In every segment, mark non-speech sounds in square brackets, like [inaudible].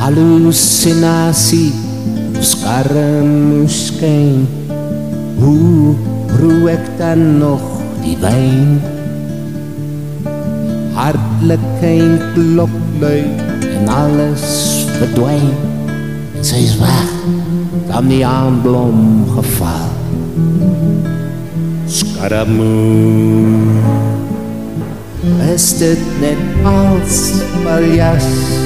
Hallucinasie Skarremuskyn Hoe roe ek dan nog die wijn? Hartelijkheid klop luid En alles verdwijn. En sy is weg. Dan die aanblom geval Skarremoe Is dit net als paljas? Hoe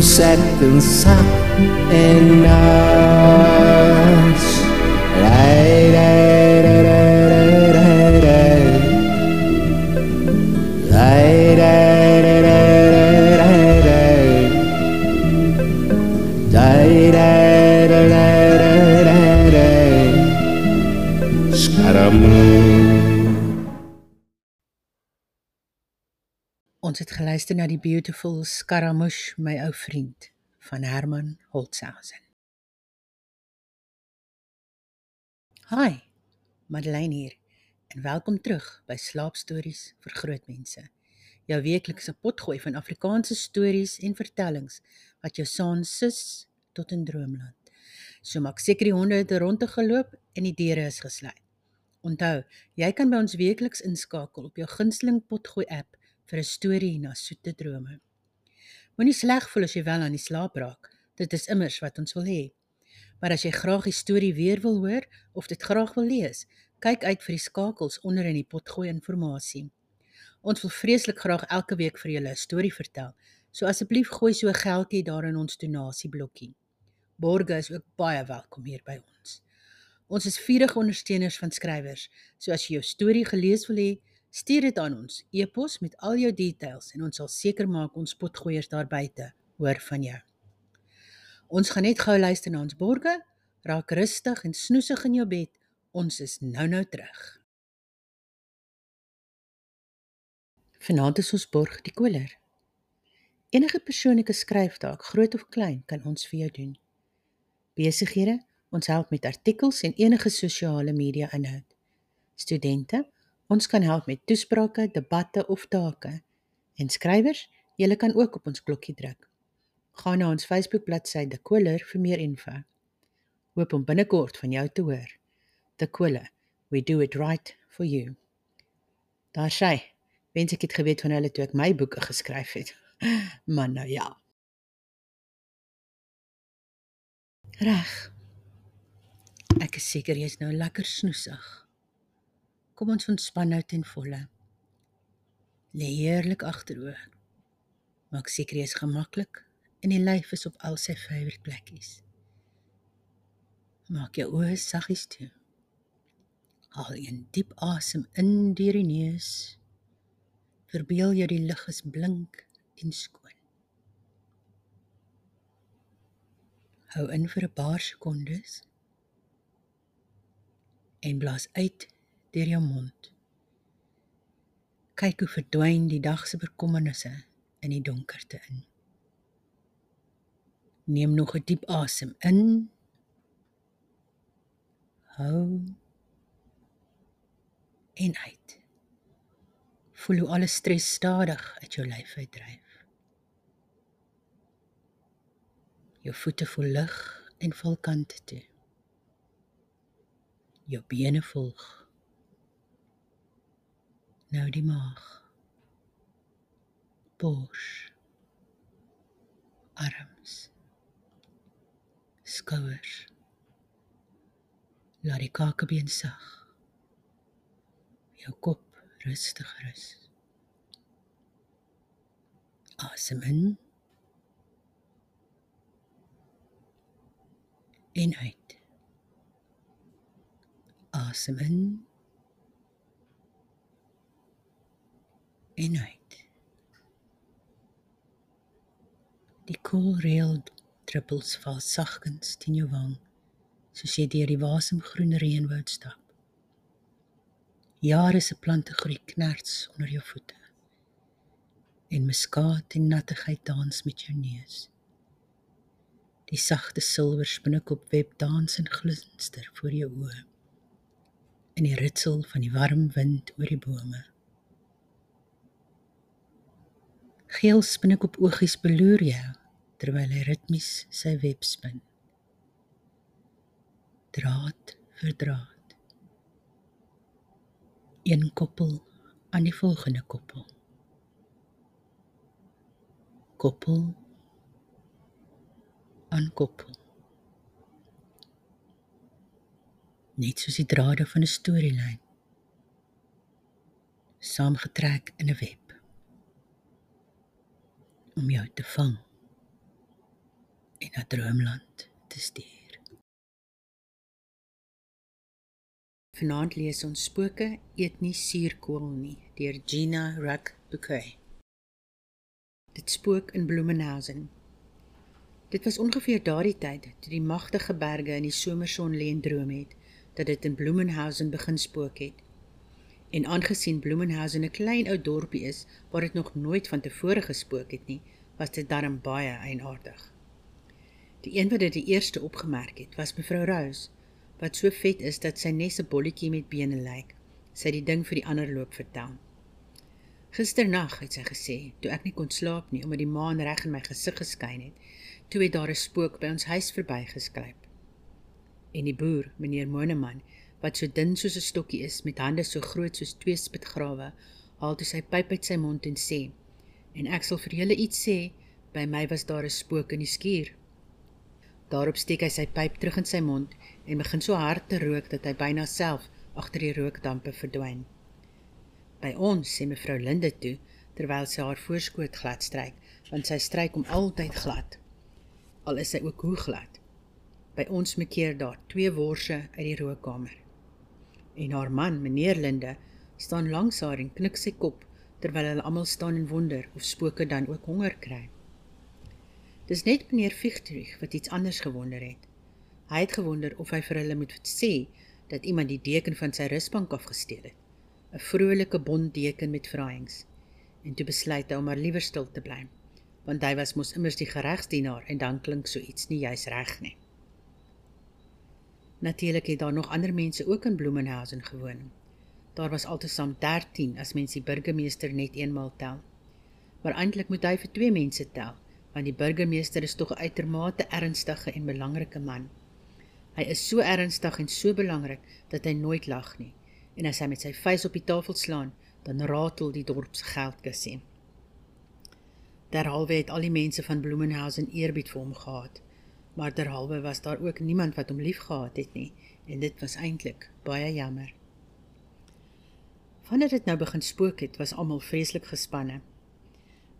sek en sak en nas Rai, Ons het geluister na die beautiful Scaramouche, my ou vriend van Herman Holtzhausen. Hi, Madeleine hier en welkom terug by Slaapstories vir grootmense. Jou weeklikse potgooi van Afrikaanse stories en vertellings wat jou saans sis tot in droomland. So maak seker die honde het rondte geloop en die deure is gesluit. Onthou, jy kan by ons weekliks inskakel op jou gunsteling potgooi app vir 'n storie na soete drome. Moenie sleg voel as jy wel aan die slaap raak. Dit is immers wat ons wil hê. Maar as jy graag die storie weer wil hoor of dit graag wil lees, kyk uit vir die skakels onder in die potgooi inligting. Ons wil vreeslik graag elke week vir julle 'n storie vertel. So asseblief gooi so 'n geldjie daar in ons donasieblokkie. Borge is ook baie welkom hier by ons. Ons is vurige ondersteuners van skrywers. So as jy jou storie gelees wil hê, Stuur dit aan ons e-pos met al jou details en ons sal seker maak ons potgoeiers daar buite hoor van jou. Ons gaan net gou luister na ons borge, raak rustig en snoesig in jou bed. Ons is nou-nou terug. Vanaand is ons borg die koler. Enige persoonlike skryftaak, groot of klein, kan ons vir jou doen. Besighede, ons help met artikels en enige sosiale media inhoud. Studente, ons kan help met toesprake, debatte of take. En skrywers, julle kan ook op ons klokkie druk. Gaan na ons Facebook bladsy De Koler vir meer info. Hoop om binnekort van jou te hoor. De Koler, we do it right for you. Daar sê, wens ek het geweet van hulle toe ek my boeke geskryf het. [laughs] Maar nou ja. Reg. Ek is seker jy's nou lekker snoesig. Kom ons ontspan nou ten volle. Lê heerlik agteroor. Maak seker jy is gemaklik en die lyf is op al sy favourite plekkies. Maak jou oë saggies toe. Haal 'n diep asem in deur die neus. Verbeel jou die lug is blink en skoon. Hou in vir 'n paar sekondes en blaas uit deur jou mond. Kyk hoe verdwyn die dag se bekommernisse in die donkerte in. Neem nog 'n diep asem in. Hou en uit. Voel hoe alle stres stadig uit jou lyf uitdryf. Jou voete voel lig en val kante toe. Jou bene volg. Nou die maag. Bors. Arms skouers. Laat die kakebeen sag. Jou kop rustig rus. Asem in. En uit. Asem in. En uit. Die koel reël druppels val sagkens teen jou wang soos jy deur die wasemgroen reënwoud stap. Jare se plante groei knerts onder jou voete. En muskaat en nattigheid dans met jou neus. Die sagte silwer spinnekop web dans en glinster voor jou oë. In die ritsel van die warm wind oor die bome. Geel spinnekop oogies beloer jou terwyl hy ritmies sy web spin. Draad vir draad. Een koppel aan die volgende koppel. Koppel aan koppel. Net soos die drade van 'n storielyn. Saamgetrek in 'n web om jou te vang en na droomland te stuur. Vanaand lees ons Spooke eet nie suurkool nie deur Gina Ruck Bouquet. Dit spook in Bloemenhausen. Dit was ongeveer daardie tyd toe die magtige berge in die somerson lê en droom het dat dit in Bloemenhausen begin spook het. En aangesien Bloemenhausen 'n klein ou dorpie is waar dit nog nooit van tevore gespook het nie, was dit darm baie eienaardig. Die een wat dit die eerste opgemerk het, was mevrou Rose, wat so vet is dat sy net 'n bolletjie met bene lyk. Sy het die ding vir die ander loop vertel. Gisternag het sy gesê, toe ek nie kon slaap nie omdat die maan reg in my gesig geskyn het, toe het daar 'n spook by ons huis verbygeskryp. En die boer, meneer Moneman, wat so dun soos 'n stokkie is met hande so groot soos twee spitgrawe, haal toe sy pyp uit sy mond en sê: "En ek sal vir julle iets sê, by my was daar 'n spook in die skuur." Daarop steek hy sy pyp terug in sy mond en begin so hard te rook dat hy byna self agter die rookdampe verdwyn. By ons sê mevrou Linde toe terwyl sy haar voorskoot glad stryk, want sy stryk hom altyd glad. Al is sy ook hoe glad. By ons mekeer daar twee worse uit die rookkamer en haar man, meneer Linde, staan langs haar en knik sy kop terwyl hulle almal staan en wonder of spooke dan ook honger kry. Dis net meneer Fichtrich wat iets anders gewonder het. Hy het gewonder of hy vir hulle moet sê dat iemand die deken van sy rusbank afgesteel het. 'n Vrolike bont deken met vraaiings. En toe besluit hy om maar liewer stil te bly, want hy was mos immers die geregsdienaar en dan klink so iets nie juis reg nie. Natuurlik het daar nog ander mense ook in Bloemenhausen gewoon. Daar was altesaam 13 as mens die burgemeester net eenmal tel. Maar eintlik moet hy vir twee mense tel, want die burgemeester is tog 'n uitermate ernstige en belangrike man. Hy is so ernstig en so belangrik dat hy nooit lag nie. En as hy met sy vuis op die tafel slaan, dan ratel die dorp se geldkassie. Derhalwe het al die mense van Bloemenhausen eerbied vir hom gehad maar derhalwe was daar ook niemand wat hom liefgehad het nie en dit was eintlik baie jammer. Wanneer dit nou begin spook het, was almal vreeslik gespanne.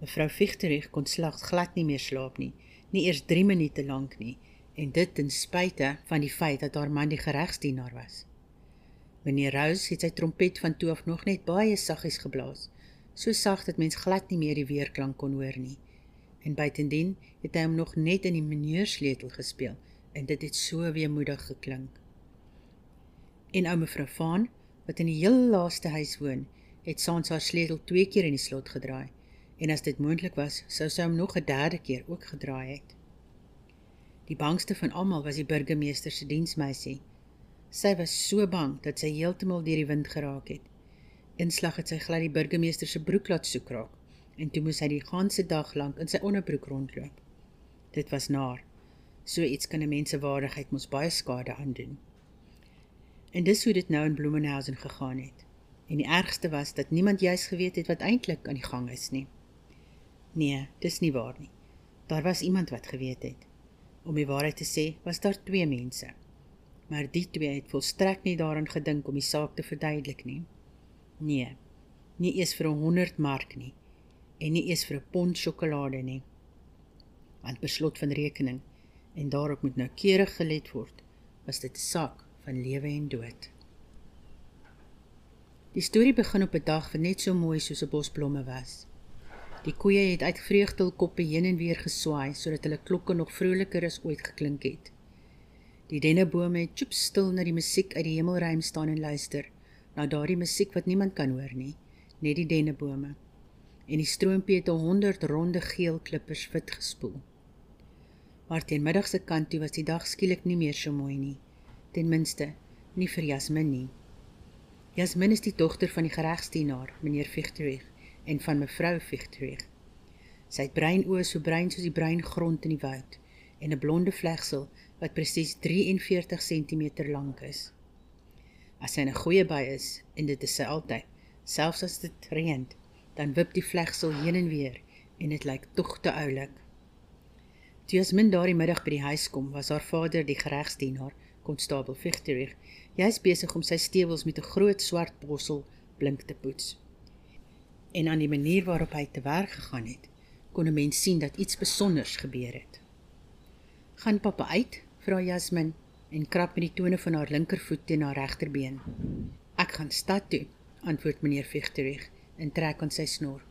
Mevrou Fichterich kon slegs glad nie meer slaap nie, nie eers 3 minute lank nie, en dit ten spyte van die feit dat haar man die geregsdienaar was. Meneer Rose het sy trompet van toe af nog net baie saggies geblaas, so sag dat mens glad nie meer die weerklank kon hoor nie en buitendien het hy hom nog net in die meneersleutel gespeel en dit het so weemoedig geklink. En ou mevrou Van, wat in die heel laaste huis woon, het saans haar sleutel twee keer in die slot gedraai en as dit moontlik was, sou sy hom nog 'n derde keer ook gedraai het. Die bangste van almal was die burgemeester se diensmeisie. Sy was so bang dat sy heeltemal deur die wind geraak het. Inslag het sy glad die burgemeester se broek laat soek raak en toe moes hy die ganse dag lank in sy onderbroek rondloop. Dit was naar. So iets kan 'n mens se waardigheid mos baie skade aandoen. En dis hoe dit nou in Bloemenhausen gegaan het. En die ergste was dat niemand juis geweet het wat eintlik aan die gang is nie. Nee, dis nie waar nie. Daar was iemand wat geweet het. Om die waarheid te sê, was daar twee mense. Maar die twee het volstrek nie daaraan gedink om die saak te verduidelik nie. Nee, nie eens vir 'n 100 mark nie en nie eers vir 'n pond sjokolade nie. Want beslot van rekening en daarop moet nou keurig gelet word, was dit 'n saak van lewe en dood. Die storie begin op 'n dag wat net so mooi soos 'n bos blomme was. Die koeie het uit vreugde hul koppe heen en weer geswaai sodat hulle klokke nog vroliker as ooit geklink het. Die dennebome het choop stil na die musiek uit die hemelruim staan en luister, na daardie musiek wat niemand kan hoor nie, net die dennebome en die stroompie het 'n 100 ronde geel klippers wit gespoel. Maar teen middag se kant toe was die dag skielik nie meer so mooi nie. Ten minste nie vir Jasmin nie. Jasmin is die dogter van die geregsdienaar, meneer Fichterich, en van mevrou Fichterich. Sy het bruin oë so bruin soos die bruin grond in die woud en 'n blonde vlegsel wat presies 43 cm lank is. As sy 'n goeie by is en dit is sy altyd, selfs as dit reën, dan wip die vlegsel heen en weer en dit lyk tog te oulik. Toe Jasmin daardie middag by die huis kom, was haar vader die geregsdienaar, konstabel Victorich, juis besig om sy stewels met 'n groot swart bossel blink te poets. En aan die manier waarop hy te werk gegaan het, kon 'n mens sien dat iets spesiaals gebeur het. "Gaan pappa uit?" vra Jasmin en krap met die tone van haar linkervoet teen haar regterbeen. "Ek gaan stad toe," antwoord meneer Victorich en trek aan sy snor.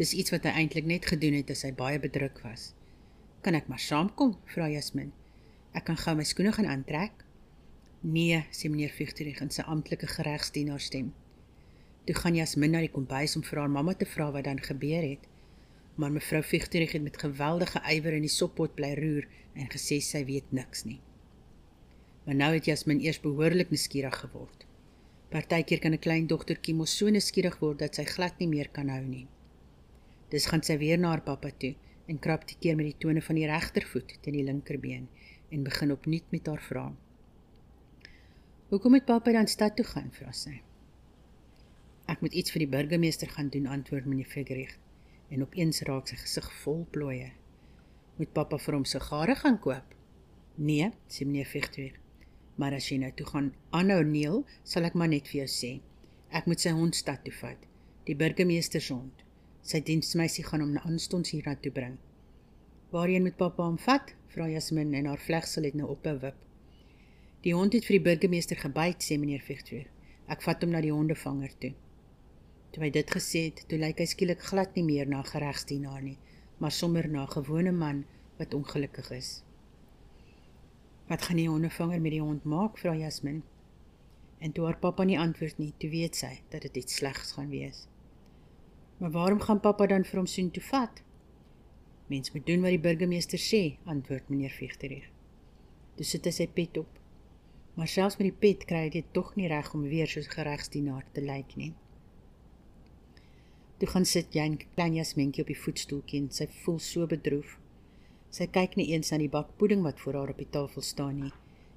Dis iets wat hy eintlik net gedoen het as hy baie bedruk was. "Kan ek maar saamkom?" vra Jasmin. "Ek kan gou my skoene gaan aantrek." "Nee," sê meneer Victorich in sy amptelike geregsdienaar stem. Toe gaan Jasmin na die kombuis om vir haar mamma te vra wat dan gebeur het. Maar mevrou Victorich het met geweldige ywer in die soppot bly roer en gesê sy weet niks nie. Maar nou het Jasmin eers behoorlik nuuskierig geword. Partykeer kan 'n klein dogtertjie mos so nuuskierig word dat sy glad nie meer kan hou nie. Dis gaan sy weer na haar pappa toe en krap die keer met die tone van die regtervoet teen die linkerbeen en begin opnuut met haar vra. Hoekom het pappa dan stad toe gaan, vra sy. Ek moet iets vir die burgemeester gaan doen, antwoord meneer Figgerich en opeens raak sy gesig vol plooie. Moet pappa vir hom sigare gaan koop? Nee, sê meneer Figgerich. Maar as jy nou toe gaan aanhou neel, sal ek maar net vir jou sê. Ek moet sy hond stad toe vat, die burgemeester se hond. Sy diensmeisie gaan hom na aanstonds hier na toe bring. Waarheen moet pappa hom vat? vra Jasmin en haar vlegsel het nou ophou wip. Die hond het vir die burgemeester gebyt, sê meneer Victor. Ek vat hom na die hondevanger toe. Toe hy dit gesê het, toe lyk hy skielik glad nie meer na 'n geregsdienaar nie, maar sommer na 'n gewone man wat ongelukkig is. Wat gaan die hondevanger met die hond maak? vra Jasmin. En toe haar pappa nie antwoord nie, toe weet sy dat dit iets slegs gaan wees. Maar waarom gaan pappa dan vir hom soen toe vat? Mens moet doen wat die burgemeester sê, antwoord meneer Vegterich. Dis sit hy sy pet op. Maar selfs met die pet kry hy dit tog nie reg om weer soos geregsdienaar te lyk nie. Toe gaan sit jy 'n klein jasmentjie op die voetstoeltjie en sy voel so bedroef. Sy kyk nie eens na die bak pudding wat voor haar op die tafel staan nie.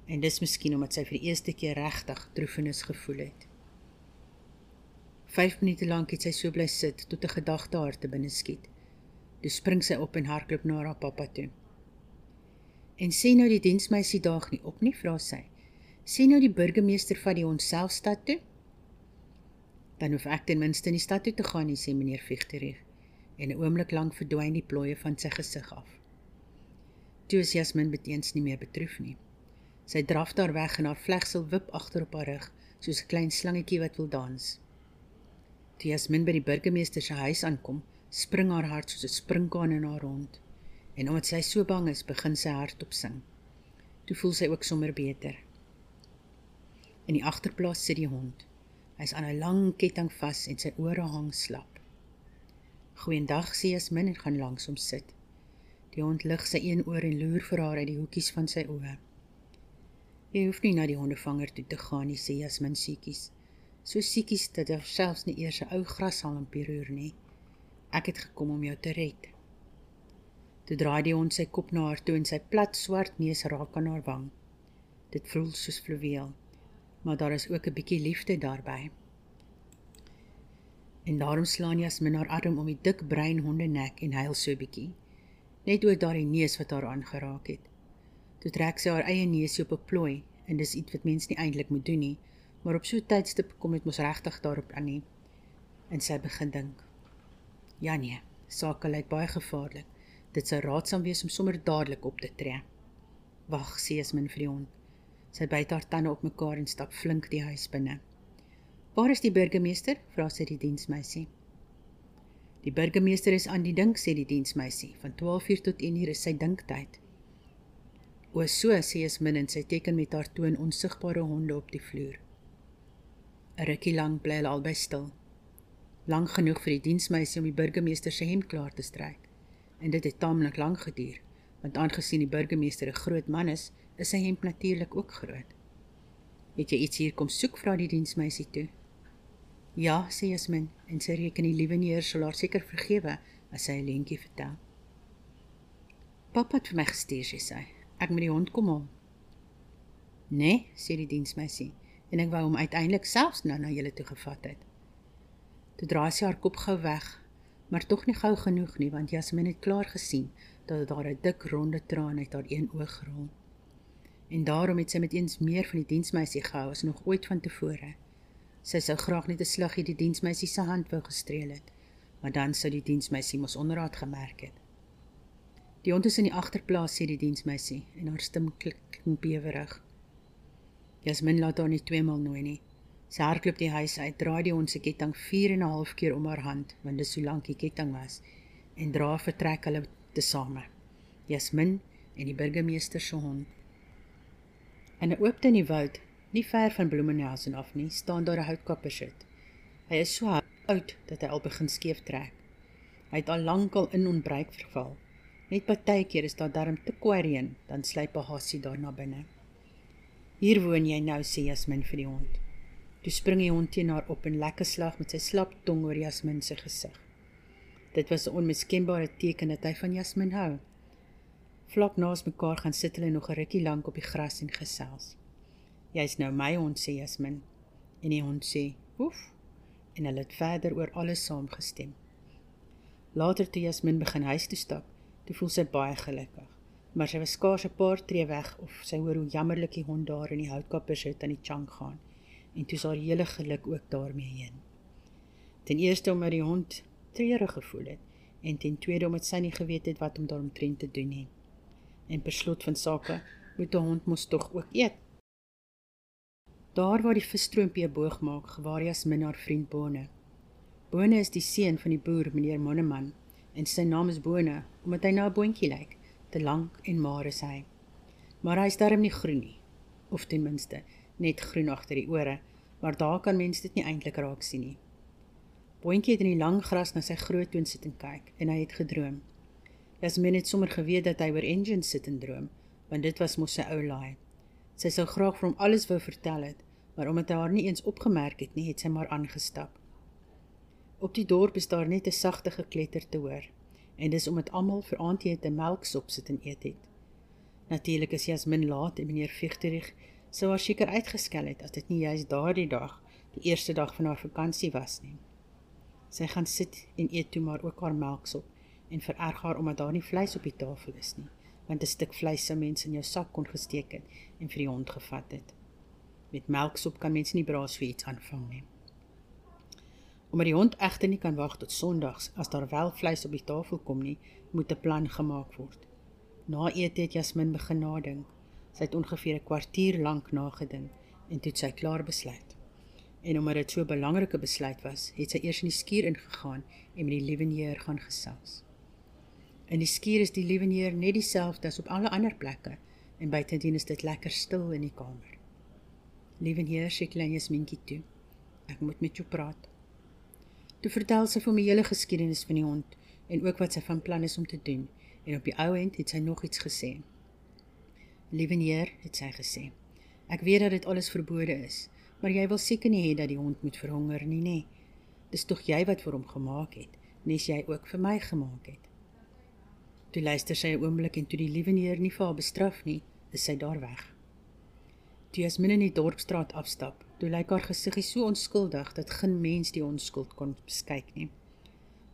En dis miskien omdat sy vir die eerste keer regtig droefenis gevoel het. 5 minute lank het sy so bly sit tot 'n gedagte haar te binne skiet. Toe spring sy op en hardloop na haar pappa toe. En sê nou die diensmeisie daag nie op nie, vra sy. Sê nou die burgemeester vat die ons self stad toe? Dan hoef ek ten minste in die stad toe te gaan, nie, sê meneer Victorich. En 'n oomblik lank verdwyn die plooie van sy gesig af. Toe is Jasmin beteens nie meer betroef nie. Sy draf daar weg en haar vlegsel wip agter op haar rug soos 'n klein slangetjie wat wil dans. Toe Jasmin by die burgemeester se huis aankom, spring haar hart soos 'n springkaan in haar rond. En omdat sy so bang is, begin sy hardop sing. Toe voel sy ook sommer beter. In die agterplaas sit die hond. Hy's aan 'n lang ketting vas en sy ore hang slap. "Goeiedag," sê Jasmin en gaan langs hom sit. Die hond lig sy een oor en loer vir haar uit die hoekies van sy oë. "Jy hoef nie na die hondevanger toe te gaan nie," sê Jasmin siekies so siekies dat daar selfs nie eers 'n ou grashalmpie roer nie. Ek het gekom om jou te red. Toe draai die hond sy kop na haar toe en sy plat swart neus raak aan haar wang. Dit voel soos fluweel, maar daar is ook 'n bietjie liefde daarbey. En daarom slaan Jasmin haar arm om die dik bruin hondenek en huil so bietjie, net oor daardie neus wat haar aangeraak het. Toe trek sy haar eie neusie op 'n plooi en dis iets wat mens nie eintlik moet doen nie maar op so 'n tydstip kom dit mos regtig daarop aan nie. En sy begin dink. Ja nee, sake lyk baie gevaarlik. Dit sou raadsaam wees om sommer dadelik op te tree. Wag, sê Esmin vir die hond. Sy byt haar tande op mekaar en stap flink die huis binne. Waar is die burgemeester? vra sy die diensmeisie. Die burgemeester is aan die dink, sê die diensmeisie. Van 12:00 tot 1:00 is sy dinktyd. O, so sê Esmin en sy teken met haar toon onsigbare honde op die vloer. 'n rukkie lank bly hulle albei stil. Lank genoeg vir die diensmeisie om die burgemeester se hemp klaar te stryk. En dit het taamlik lank geduur, want aangesien die burgemeester 'n groot man is, is sy hemp natuurlik ook groot. "Het jy iets hier kom soek?" vra die diensmeisie toe. Ja, sê Jasmin en sy reken die liewe neer sal haar seker vergewe as sy 'n lentjie vertel. Pappa het vir my gestuur, sy sê. Ek moet die hond kom haal. Nee, sê die diensmeisie en ek wou hom uiteindelik selfs nou na julle toe gevat het. Toe draai sy haar kop gou weg, maar tog nie gou genoeg nie want Jasmin het klaar gesien dat daar 'n dik ronde traan uit haar een oog rol. En daarom het sy met eens meer van die diensmeisie gehou as nog ooit vantevore. Sy sou graag net 'n slaggie die diensmeisie se hand wou gestreel het, maar dan sou die diensmeisie mos onderraad gemerk het. Die hond is in die agterplaas sê die diensmeisie en haar stem klik bewerig. Jasmin laat haar nie tweemaal nooi nie. Sy hardloop die huis uit, draai die hond se ketting 4 en 'n half keer om haar hand, want dit so lank die ketting was, en dra vertrek hulle tesame. Jasmin en die burgemeester se hond. In 'n oopte in die woud, nie ver van Bloemenhausen af nie, staan daar 'n houtkappersit. Hy is so oud dat hy al begin skeef trek. Hy het al lankal in onbruik verval. Net partykeer is daar darm te kwareen, dan slyp 'n hasie daar na binne. Hier woon jy nou, sê Jasmin vir die hond. Toe spring die hond teen haar op en lekker slag met sy slap tong oor Jasmin se gesig. Dit was 'n onmiskenbare teken dat hy van Jasmin hou. Vlak naas mekaar gaan sit hulle nog 'n rukkie lank op die gras en gesels. Jy's nou my hond, sê Jasmin. En die hond sê: "Oef." En hulle het verder oor alles saamgestem. Later toe Jasmin begin huis toe stap, Toe voel sy baie gelukkig, maar sy was skaars 'n paar tree weg of sy hoor hoe jammerlik die hond daar in die houtkapper sit aan die chunk gaan en toe haar hele geluk ook daarmee heen. Ten eerste omdat die hond treurig gevoel het en ten tweede omdat sy nie geweet het wat om daaromtrent te doen nie. En per slot van sake moet die hond mos tog ook eet. Daar waar die visstroompie 'n boog maak, gewaar Jasmin haar vriend Bone. Bone is die seun van die boer meneer Monneman en sy naam is Bone omdat hy na 'n boontjie lyk, te lank en maar is hy. Maar hy is darm nie groen nie, of ten minste net groen agter die ore, maar daar kan mens dit nie eintlik raak sien nie. Boontjie het in die lang gras na sy groot toon sit en kyk en hy het gedroom. Jasmin het sommer geweet dat hy oor engines sit en droom, want dit was mos sy ou laai. Sy sou graag vir hom alles wou vertel het, maar omdat hy haar nie eens opgemerk het nie, het sy maar aangestap. Op die dorp is daar net 'n sagte gekletter te hoor. En dis omdat almal vir aandete melksop sit en eet het. Natuurlik is Jasmin laat en meneer Vegterich sou haar seker uitgeskel het as dit nie juist daardie dag, die eerste dag van haar vakansie was nie. Sy gaan sit en eet toe maar ook haar melksop en vererg haar omdat daar nie vleis op die tafel is nie, want 'n stuk vleis sou mense in jou sak kon gesteek het en vir die hond gevat het. Met melksop kan mense nie braas vir iets aanvang nie. Omdat die hond egter nie kan wag tot Sondags as daar wel vleis op die tafel kom nie, moet 'n plan gemaak word. Na ete het Jasmin begin nadink. Sy het ongeveer 'n kwartier lank nagedink en toe sy klaar besluit. En omdat dit so 'n belangrike besluit was, het sy eers in die skuur ingegaan en met die lieweneer gaan gesels. In die skuur is die lieweneer net dieselfde as op alle ander plekke en buitendien is dit lekker stil in die kamer. Lieweneer sê klein Jasminkie toe: "Ek moet met jou praat." Toe vertel sy vir my hele geskiedenis van die hond en ook wat sy van plan is om te doen. En op die ou end het sy nog iets gesê. Liewe neer, het sy gesê. Ek weet dat dit alles verbode is, maar jy wil seker nie hê dat die hond moet verhonger nie, nê? Dis tog jy wat vir hom gemaak het, nes jy ook vir my gemaak het. Toe luister sy 'n oomblik en toe die liewe neer nie vir haar bestraf nie, is sy daar weg. Toe as min in die dorpstraat afstap, toe lyk haar gesiggie so onskuldig dat geen mens die onskuld kon beskyk nie.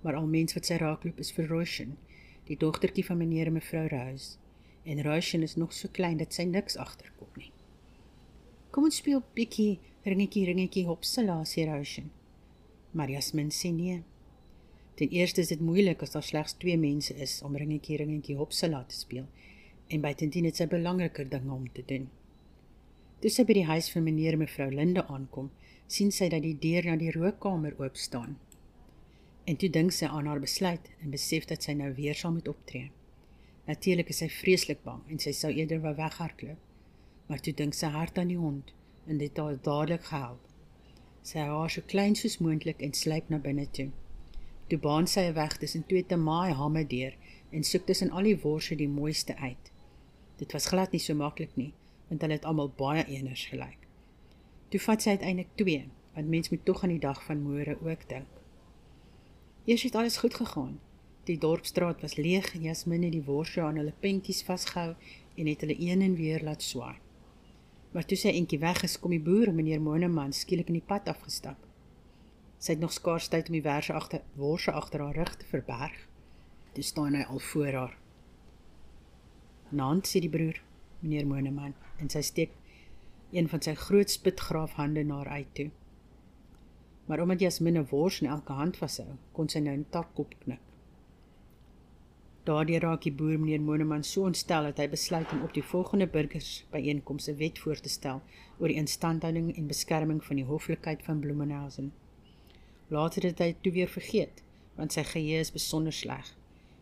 Maar al mens wat sy raakloop is vir Roshan, die dogtertjie van meneer en mevrou Rose, en Roshan is nog so klein dat sy niks agterkom nie. Kom ons speel bietjie ringetjie ringetjie hopsala sê Roshan. Maar Jasmin sê nee. Ten eerste is dit moeilik as daar slegs twee mense is om ringetjie ringetjie hopsala te speel en buitendien het sy belangriker dinge om te doen. Toe sy by die huis van meneer en mevrou Linde aankom, sien sy dat die deur na die rookkamer oop staan. En toe dink sy aan haar besluit en besef dat sy nou weer saam moet optree. Natuurlik is sy vreeslik bang en sy sou eerder wou weghardloop. Maar toe dink sy hard aan die hond en dit het dadelik gehelp. Sy haar so klein soos moontlik en sluip na binne toe. Toe baan sy 'n weg tussen twee te maai hamme deur en soek tussen al die worse die mooiste uit. Dit was glad nie so maklik nie want hulle het almal baie eners gelyk. Toe vat sy uiteindelik twee want mens moet tog aan die dag van môre ook dink. Eers het alles goed gegaan. Die dorpsstraat was leeg en Jasmin het die worse aan hulle pentjies vasgehou en het hulle een en weer laat swaai. Maar toe sy eentjie weg is, kom die boer, meneer Moneman, skielik in die pad afgestap. Sy het nog skaars tyd om die werse agter worse agter haar rug te verberg. Toe staan hy al voor haar. "Nant," sê die broer, meneer Moneman, en sy steek een van sy groot spitgraafhande na haar uit toe. Maar omdat Jasmin 'n wors in elke hand vashou, kon sy nou 'n tak opknik. Daardie raak die boer meneer Moneman so ontstel dat hy besluit om op die volgende burgersbyeenkoms 'n wet voor te stel oor die instandhouding en beskerming van die hoflikheid van Bloemenhausen. Later het hy toe weer vergeet, want sy geheue is besonder sleg.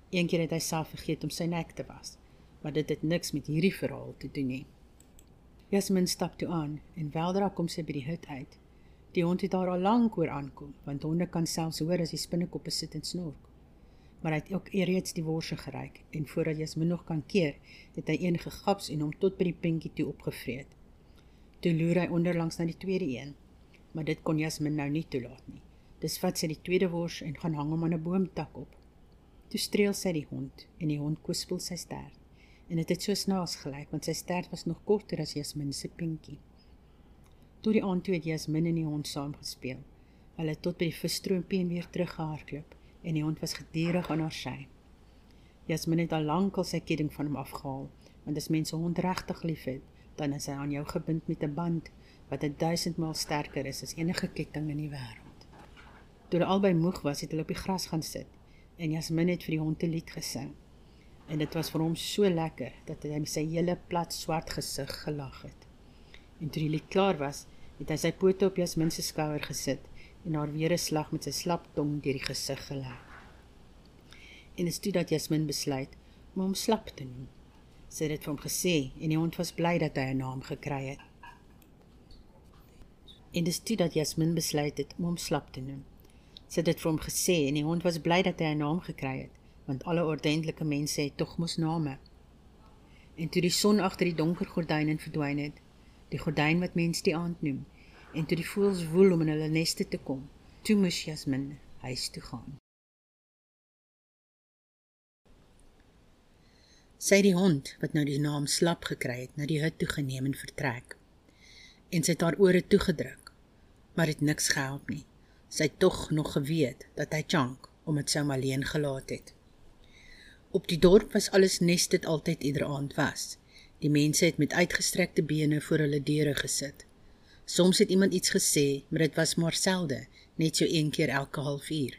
Eendag het hy self vergeet om sy nek te was, maar dit het niks met hierdie verhaal te doen nie. Jasmin stap toe aan en weldra kom sy by die hut uit. Die hond het daar al lank oor aankom, want honde kan selfs hoor as die spinnekoppe sit en snork. Maar hy het ook reeds die worse geryk en voordat Jasmin nog kan keer, het hy een gegaps en hom tot by die pinkie toe opgevreet. Toe loer hy onderlangs na die tweede een, maar dit kon Jasmin nou nie toelaat nie. Dis vat sy die tweede wors en gaan hang hom aan 'n boomtak op. Toe streel sy die hond en die hond kwispel sy stert en dit het so snaaks gelyk want sy stert was nog korter as Jasmin se pinkie. Toe die aand toe het Jasmin en die hond saam gespeel. Hulle het tot by die visstroompie en weer teruggehardloop en die hond was gedurig aan haar sy. Jasmin het al lank al sy ketting van hom afgehaal want as mense hond regtig liefhet, dan is hy aan jou gebind met 'n band wat 1000 maal sterker is as enige ketting in die wêreld. Toe hulle albei moeg was, het hulle op die gras gaan sit en Jasmin het vir die hond 'n lied gesing en dit was vir hom so lekker dat hy met sy hele plat swart gesig gelag het. En toe die lied klaar was, het hy sy pote op Jasmin se skouer gesit en haar weer 'n slag met sy slap tong deur die gesig gelag. En dit toe dat Jasmin besluit om hom slap te noem. Sy het dit vir hom gesê en die hond was bly dat hy 'n naam gekry het. En dit toe dat Jasmin besluit het om hom slap te noem. Sy het dit vir hom gesê en die hond was bly dat hy 'n naam gekry het want alle ordentlike mense het tog mos name. En toe die son agter die donker gordyne verdwyn het, die gordyn wat mense die aand noem, en toe die voëls woel om in hulle neste te kom, toe moes Jasmin huis toe gaan. Sy die hond wat nou die naam slap gekry het, na die hut toe geneem en vertrek. En sy het haar ore toegedruk, maar dit niks gehelp nie. Sy het tog nog geweet dat hy Chunk om dit sou alleen gelaat het. Op die dorp was alles nes dit altyd ieder aand was. Die mense het met uitgestrekte bene voor hulle deure gesit. Soms het iemand iets gesê, maar dit was maar selde, net so een keer elke halfuur.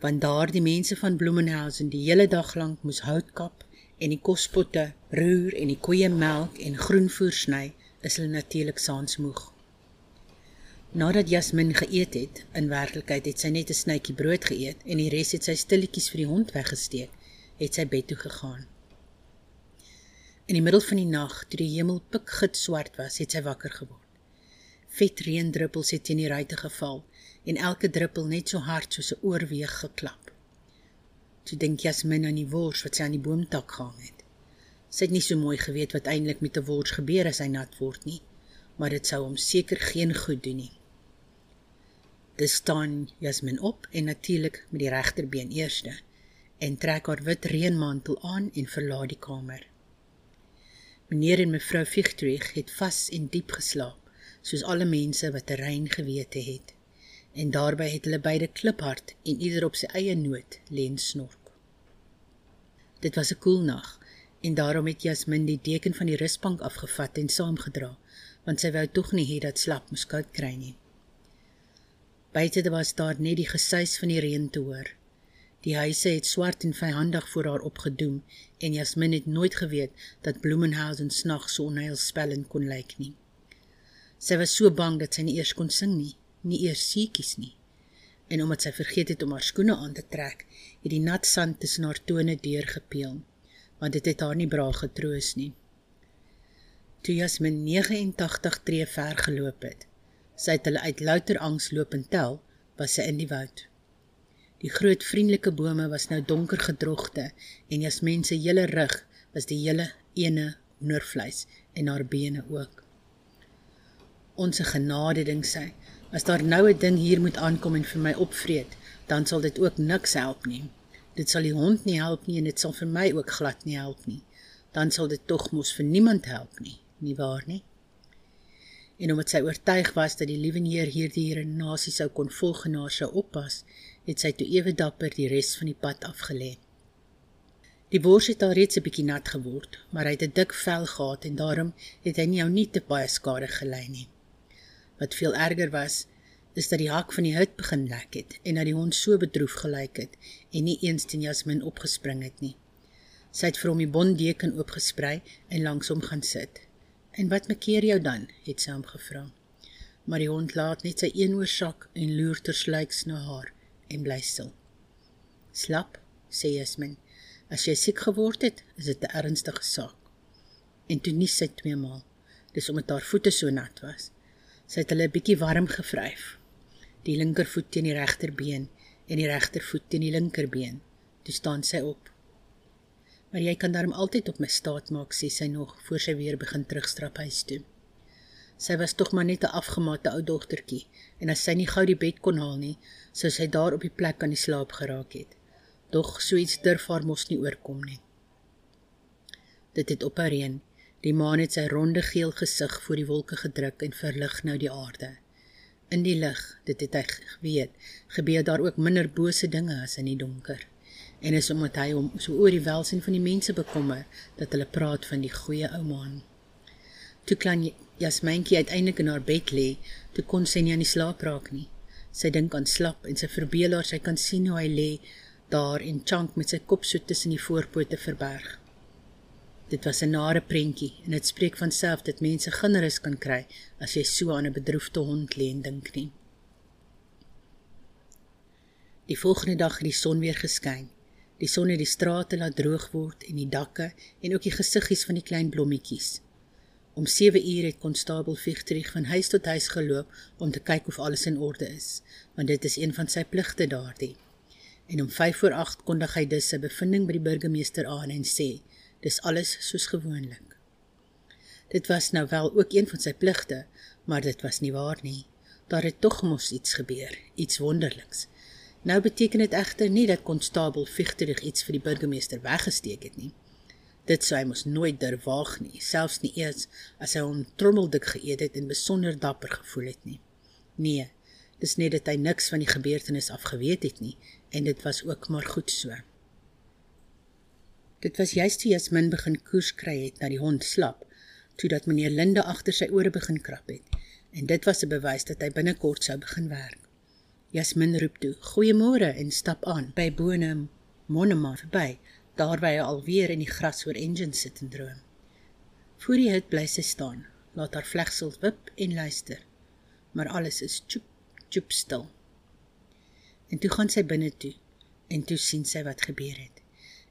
Want daar die mense van Bloemenhausen die hele dag lank moes hout kap en die kospotte roer en die koeie melk en groenvoer sny, is hulle natuurlik saans moeg. Nadat Jasmin geëet het, in werklikheid het sy net 'n snytjie brood geëet en die res het sy stilletjies vir die hond weggesteek, het sy bed toe gegaan. In die middel van die nag, toe die hemel pikgit swart was, het sy wakker geword. Vet reendruppels het teen die ruitte geval en elke druppel net so hard soos 'n oorweeg geklap. Toe dink Jasmin aan die wors wat sy aan die boomtak gehang het. Sy het nie so mooi geweet wat eintlik met 'n wors gebeur as hy nat word nie, maar dit sou hom seker geen goed doen nie. Dis staan Jasmin op en natuurlik met die regterbeen eerste en trek haar wit reënmantel aan en verlaat die kamer. Meneer en mevrou Fichtrich het vas en diep geslaap, soos alle mense wat 'n rein gewete het. En daarbey het hulle beide kliphard en ieder op sy eie noot len snork. Dit was 'n koel nag en daarom het Jasmin die deken van die rusbank afgevat en saamgedra, want sy wou tog nie hê dat slap moes koud kry nie. Buite was daar net die gesuis van die reën te hoor. Die huise het swart en vyhandig voor haar opgedoem en Jasmin het nooit geweet dat Bloemenhausen snags so onheilspellend kon lyk nie. Sy was so bang dat sy nie eers kon sing nie, nie eers seetjies nie. En omdat sy vergeet het om haar skoene aan te trek, het die nat sand tussen haar tone deurgepeel, want dit het haar nie braag getroos nie. Toe Jasmin 89 tree ver geloop het, Sy het hulle uit louter angs loop en tel, was sy in die woud. Die groot vriendelike bome was nou donker gedroogte en jas mense hele rug was die hele ene hoendervleis en haar bene ook. Onse genade ding sy, As daar nou 'n ding hier moet aankom en vir my opvreet, dan sal dit ook niks help nie. Dit sal die hond nie help nie en dit sal vir my ook glad nie help nie. Dan sal dit tog mos vir niemand help nie, nie waar nie? En omdat sy oortuig was dat die liewe Heer hierdie redenasie sou kon volg en haar sou oppas, het sy toe ewe dapper die res van die pad afgelê. Die bors het al reeds 'n bietjie nat geword, maar hy het 'n dik vel gehad en daarom het hy nie ou nie te baie skade gelei nie. Wat veel erger was, is dat die hak van die hut begin lek het en dat die hond so bedroef gelyk het en nie eens teen Jasmin opgespring het nie. Sy het vir hom die bonddeken oopgesprei en langs hom gaan sit. "En wat maak jy dan?" het hom gevra. Maar die hond laat net sy een oor sak en loer tersluiks na haar en bly stil. "Slap," sê Jasmin. As jy siek geword het, is dit 'n ernstige saak. En toe nie sy twee maal. Dis omdat haar voete so nat was. Sy het hulle 'n bietjie warm gevryf. Die linkervoet teen die regterbeen en die regtervoet teen die linkerbeen. Toe staan sy op. Maar jy kan daarom altyd op my staat maak, sê sy nog voor sy weer begin terugstrap huis toe. Sy was tog maar net 'n afgemate ou dogtertjie en as sy nie gou die bed kon haal nie, sou sy daar op die plek aan die slaap geraak het. Dog so iets durf haar mos nie oorkom nie. Dit het op haar reën. Die maan het sy ronde geel gesig voor die wolke gedruk en verlig nou die aarde. In die lig, dit het hy geweet, gebeur daar ook minder bose dinge as in die donker. En is omdat hy hom so oor die welsyn van die mense bekommer dat hulle praat van die goeie ou maan. Toe klein Jasmyntjie uiteindelik in haar bed lê, toe kon sy nie aan die slaap raak nie. Sy dink aan slap en sy verbeel haar sy kan sien hoe hy lê daar en Chunk met sy kop so tussen die voorpote verberg. Dit was 'n nare prentjie en dit spreek van self dat mense genrus kan kry as jy so aan 'n bedroefde hond lê en dink nie. Die volgende dag het die son weer geskyn. Die son het die strate laat droog word en die dakke en ook die gesiggies van die klein blommetjies. Om 7 uur het konstabel Vigtrich van huis tot huis geloop om te kyk of alles in orde is, want dit is een van sy pligte daardie en om 5 voor 8 kondig hy dus sy bevinding by die burgemeester aan en sê, dis alles soos gewoonlik. Dit was nou wel ook een van sy pligte, maar dit was nie waar nie. Daar het tog mos iets gebeur, iets wonderliks. Nou beteken dit egter nie dat konstabel Vigterig iets vir die burgemeester weggesteek het nie. Dit sou hy mos nooit durf waag nie, selfs nie eers as hy hom trommeldik geëet het en besonder dapper gevoel het nie. Nee, dis net dat hy niks van die gebeurtenis af geweet het nie en dit was ook maar goed so. Dit was juist toe Jasmin begin koers kry het na die hond slap, toe dat meneer Linde agter sy ore begin krap het en dit was 'n bewys dat hy binnekort sou begin werk. Jasmin roep toe: "Goeiemôre" en stap aan by Boone Moneman verby, daar waar hy alweer in die gras oor engine sit en droom. Voor die hut bly sy staan, laat haar vlegsels wip en luister. Maar alles is tjoep, tjoep stil. En toe gaan sy binne toe en toe sien sy wat gebeur het.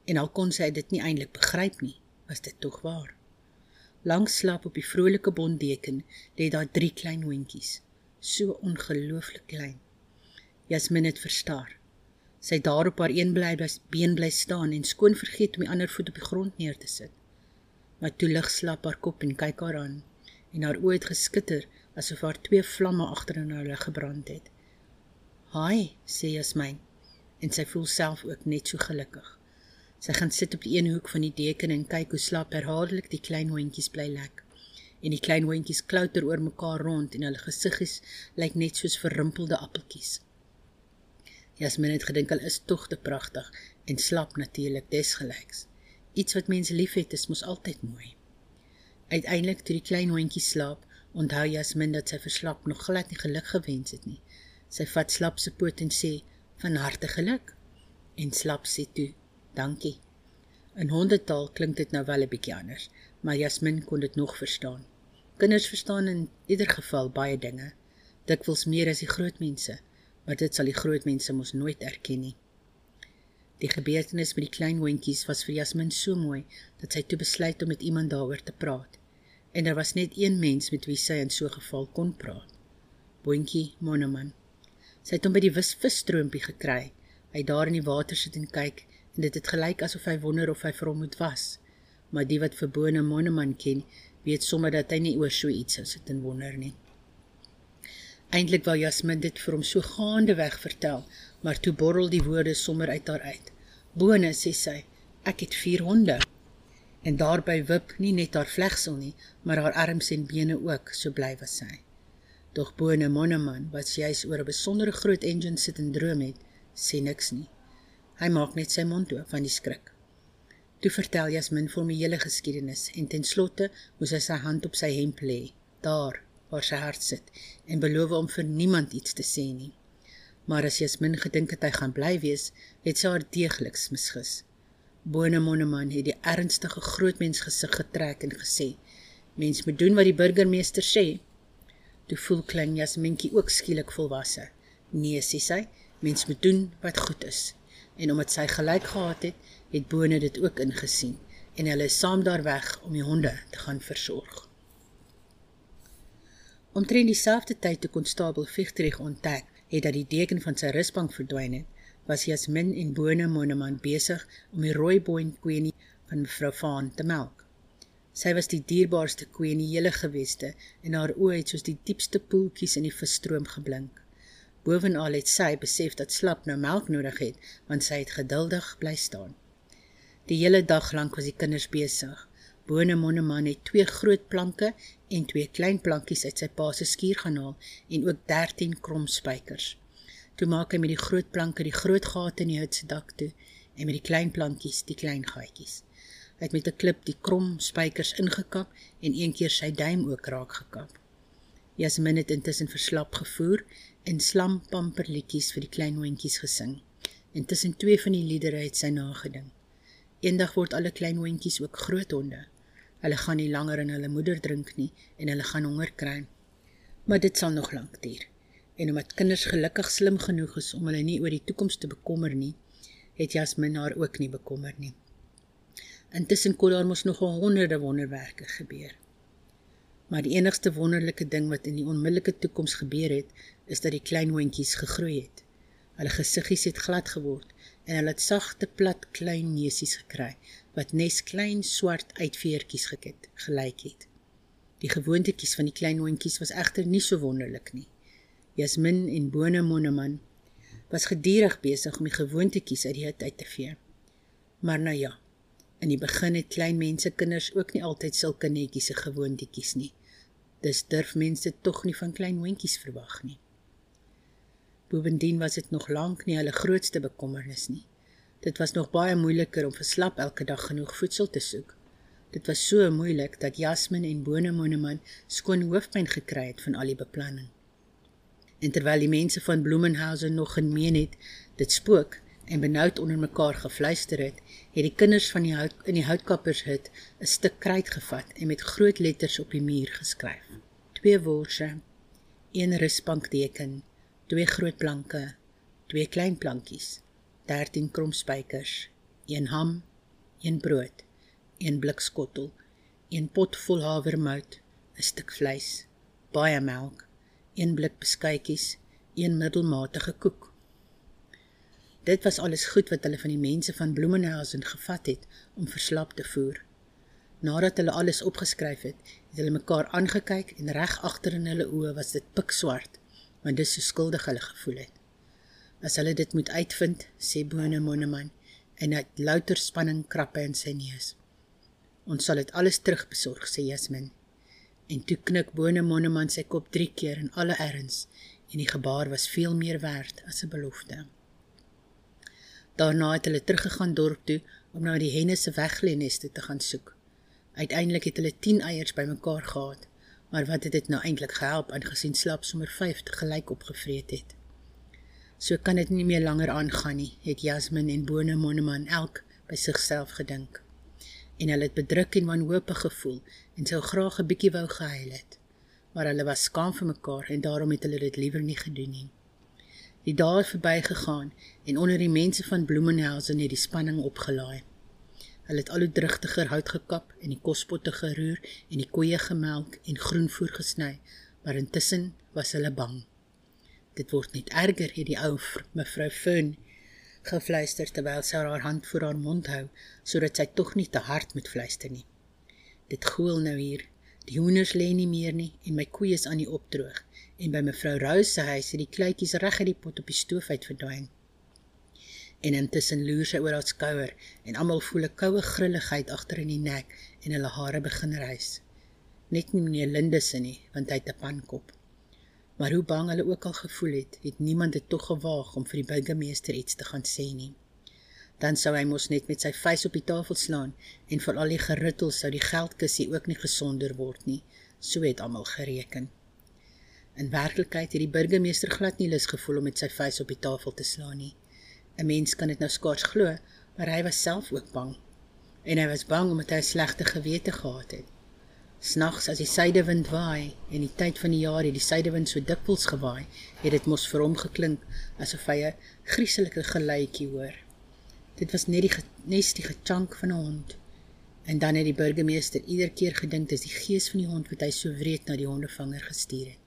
En al kon sy dit nie eintlik begryp nie, was dit tog waar. Langs slaap op die vrolike bonddeken lê daar drie klein hondjies, so ongelooflik klein. Jasmin het verstaar. Sy daar op haar een bly been bly staan en skoon vergeet om die ander voet op die grond neer te sit. Maar toe lig slaap haar kop en kyk haar aan en haar oë het geskitter asof haar twee vlamme agter in haar gebrand het. "Haai," sê Jasmin, en sy voel self ook net so gelukkig. Sy gaan sit op die een hoek van die deken en kyk hoe slaap herhaaldelik die klein hondjies bly lek. En die klein hondjies klouter oor mekaar rond en hulle gesiggies lyk net soos verrimpelde appeltjies. Jasmin het gedink hulle is tog te pragtig en slaap natuurlik desgelyks. Iets wat mense liefhet is mos altyd mooi. Uiteindelik toe die klein hondjie slaap, onthou Jasmin dat sy verslap nog glad nie geluk gewens het nie. Sy vat slap se poot en sê van harte geluk. En slap sê toe, dankie. In hondetaal klink dit nou wel 'n bietjie anders, maar Jasmin kon dit nog verstaan. Kinders verstaan in ieder geval baie dinge, dikwels meer as die groot mense, maar dit sal die groot mense mos nooit erken nie. Die gebeurtenis met die klein hondjies was vir Jasmin so mooi dat sy toe besluit om met iemand daaroor te praat. En daar was net een mens met wie sy in so 'n geval kon praat. Boentjie Moneman. Sy het hom by die visstroompie gekry. Hy daar in die water sit en kyk en dit het gelyk asof hy wonder of hy vir hom moet was. Maar die wat verbone Moneman ken, weet sommer dat hy nie oor so iets sou sit en wonder nie. Eintlik wou Jasmin dit vir hom so gaande weg vertel, maar toe borrel die woorde sommer uit haar uit. Bone sê sy, ek het 4 honde. En daarby wip nie net haar vlegsel nie, maar haar arms en bene ook, so bly was sy. Doch Bone Monneman, wat juis oor 'n besondere groot engine sit en droom het, sê niks nie. Hy maak net sy mond oop van die skrik. Toe vertel Jasmin vir hom die hele geskiedenis en ten slotte moes hy sy hand op sy hemp lê, daar waar sy hart sit, en beloof om vir niemand iets te sê nie. Maar as Jasmin gedink het hy gaan bly wees, het sy haar deegliks misgis. Bone Monneman het die ernstige grootmens gesig getrek en gesê: "Mens moet doen wat die burgemeester sê." Toe voel klein Jasminkie ook skielik volwasse. "Nee," sê sy, "mens moet doen wat goed is." En omdat sy gelyk gehad het, het Bone dit ook ingesien en hulle is saam daar weg om die honde te gaan versorg. Omtrent dieselfde tyd toe konstabel Vigtrich ontdek het dat die deken van sy rusbank verdwyn het, was Jasmin en Bone Moneman besig om die rooiboon koenie van mevrou Vaan te melk. Sy was die dierbaarste koe in die hele geweste en haar oë het soos die diepste poeltjies in die visstroom geblink. Bovenal het sy besef dat Slap nou melk nodig het, want sy het geduldig bly staan. Die hele dag lank was die kinders besig. Bone Monneman het twee groot planke en twee klein plankies uit sy pa se skuur gaan haal en ook 13 krom spykers. Toe maak hy met die groot planke die groot gate in die hut se dak toe en met die klein plankies die klein gaatjies. Hy het met 'n klip die krom spykers ingekap en een keer sy duim ook raak gekap. Jasmin het intussen verslap gevoer en slampamperliedjies vir die klein hondjies gesing. Intussen twee van die liedere het sy nagedink. Eendag word alle klein hondjies ook groot honde. Hulle gaan nie langer in hulle moeder drink nie en hulle gaan honger kry. Maar dit sal nog lank duur. En omdat kinders gelukkig slim genoeg is om hulle nie oor die toekoms te bekommer nie, het Jasmin haar ook nie bekommer nie. Intussen kon daar mos nog honderde wonderwerke gebeur. Maar die enigste wonderlike ding wat in die onmiddellike toekoms gebeur het, is dat die klein hondjies gegroei het. Hulle gesiggies het glad geword en hulle het sagte plat klein neusies gekry wat nes klein swart uitveertjies gekit gelyk het. Die gewoontetjies van die klein hondjies was egter nie so wonderlik nie. Jasmin en Bone Monneman was gedurig besig om die gewoontetjies uit die hut uit te vee. Maar nou ja, in die begin het klein mense kinders ook nie altyd sulke netjies se gewoontetjies nie. Dis durf mense tog nie van klein hondjies verwag nie. Bovendien was dit nog lank nie hulle grootste bekommernis nie. Dit was nog baie moeiliker om vir slap elke dag genoeg voedsel te soek. Dit was so moeilik dat Jasmin en Bone Moneman skoon hoofpyn gekry het van al die beplanning. En terwyl die mense van Bloemenhausen nog gemeen het dit spook en benoud onder mekaar gefluister het, het die kinders van die hout in die houtkappershut 'n stuk kruit gevat en met groot letters op die muur geskryf: Twee worse, een rusbankdeken twee groot planke, twee klein plankies, 13 kromspykers, een ham, een brood, een blikskottel, een pot vol havermout, 'n stuk vleis, baie melk, een blik beskuitjies, een middelmatige koek. Dit was alles goed wat hulle van die mense van Bloemenhausen gevat het om verslap te voer. Nadat hulle alles opgeskryf het, het hulle mekaar aangekyk en reg agter in hulle oë was dit pikswart want dis so skuldig hulle gevoel het. As hulle dit moet uitvind, sê Bone Monneman en het louter spanning krappe in sy neus. Ons sal dit alles terugbesorg, sê Jasmin. En toe knik Bone Monneman sy kop 3 keer in alle erns en die gebaar was veel meer werd as 'n belofte. Daarna het hulle teruggegaan dorp toe om na die henne se wegleeneste te gaan soek. Uiteindelik het hulle 10 eiers bymekaar gehad maar wat het dit nou eintlik gehelp aangesien slap sommer 5 te gelyk opgevreet het. So kan dit nie meer langer aangaan nie, het Jasmin en Bone Monneman elk by sigself gedink. En hulle het bedruk en wanhoopig gevoel en sou graag 'n bietjie wou gehuil het. Maar hulle was skaam vir mekaar en daarom het hulle dit liewer nie gedoen nie. Die dae het verbygegaan en onder die mense van Bloemenhausen het die spanning opgelaai. Hulle het al hoe drigtiger hout gekap en die kospotte geroer en die koeie gemelk en groenvoer gesny, maar intussen was hulle bang. Dit word net erger, het die ou mevrou Fun gefluister terwyl sy haar hand voor haar mond hou, sodat sy tog nie te hard moet fluister nie. Dit goel nou hier. Die hoenders lê nie meer nie en my koeie is aan die opdroog en by mevrou Rose se huis het die kleutjies reg uit die pot op die stoof uit verdwyn. En intussen loer sy oor haar skouer en almal voel 'n koue grilligheid agter in die nek en hulle hare begin rys. Net nie meneer Lindusse nie, want hy het 'n pankop. Maar hoe bang hulle ook al gevoel het, het niemand dit tog gewaag om vir die burgemeester iets te gaan sê nie. Dan sou hy mos net met sy vuis op die tafel slaan en vir al die geruttel sou die geldkussie ook nie gesonder word nie. So het almal gereken. In werklikheid het die burgemeester glad nie lus gevoel om met sy vuis op die tafel te slaan nie. 'n Mens kan dit nou skaars glo, maar hy was self ook bang. En hy was bang omdat hy 'n slegte gewete gehad het. Snags as die suidewind waai en die tyd van die jaar het die suidewind so dikwels gewaai, het dit mos vir hom geklink asof hy 'n grieselike geluidjie hoor. Dit was net die nestige chunk van 'n hond. En dan het die burgemeester ieder keer gedink dis die gees van die hond wat hy so wreed na die hondevanger gestuur het.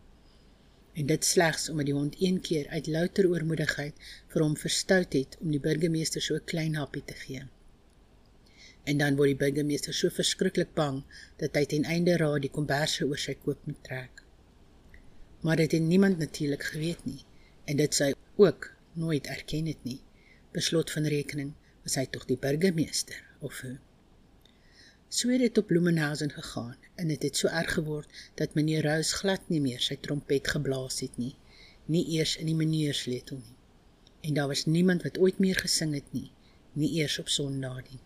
En dit slegs omdat die hond een keer uit louter oormoedigheid vir hom verstout het om die burgemeester so 'n klein happie te gee. En dan word die burgemeester so verskriklik bang dat hy ten einde raad die komberse oor sy koop moet trek. Maar dit het niemand natuurlik geweet nie en dit sou ook nooit erken het nie. Beslot van rekening was hy tog die burgemeester of hoe? So het dit op Blumenhausen gegaan en dit het, het so erg geword dat meneer Rous glad nie meer sy trompet geblaas het nie, nie eers in die meneersletel nie. En daar was niemand wat ooit meer gesing het nie, nie eers op Sondag nie.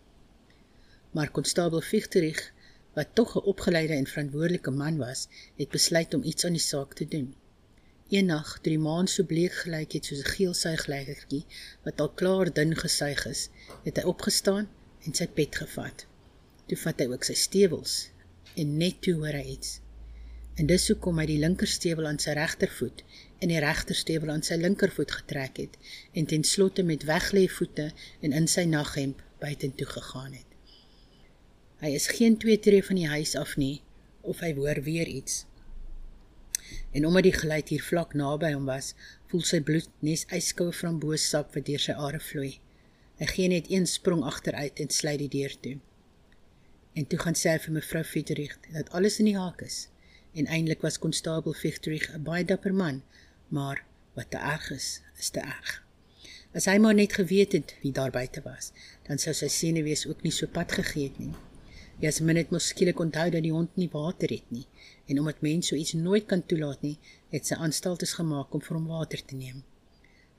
Maar konstabel Fichterich, wat tog 'n opgeleide en verantwoordelike man was, het besluit om iets aan die saak te doen. Eendag, toe die maan so bleek gelyk het soos 'n geel suigleigertjie wat al klaar dun gesuig is, het hy opgestaan en sy pet gevat. Toe vat hy ook sy stewels en net toe hoor hy iets. En dis hoekom hy die linkerstewel aan sy regtervoet en die regterstewel aan sy linkervoet getrek het en ten slotte met weglê voete en in sy naghemp buitentoe gegaan het. Hy is geen twee tree van die huis af nie of hy hoor weer iets. En omdat die geluid hier vlak naby hom was, voel sy bloed nes yskoue framboossap wat deur sy are vloei. Hy gee net een sprong agteruit en sluit die deur toe. En toe gaan sê vir mevrou Fieterich dat alles in die haak is. En eintlik was konstabel Fieterich 'n baie dapper man, maar wat te erg is, is te erg. As hy maar net geweet het wie daar buite was, dan sou sy senuwees ook nie so pad gegee het nie. Jasmin het mos skielik onthou dat die hond nie water het nie en omdat mense so iets nooit kan toelaat nie, het sy aanstaltes gemaak om vir hom water te neem.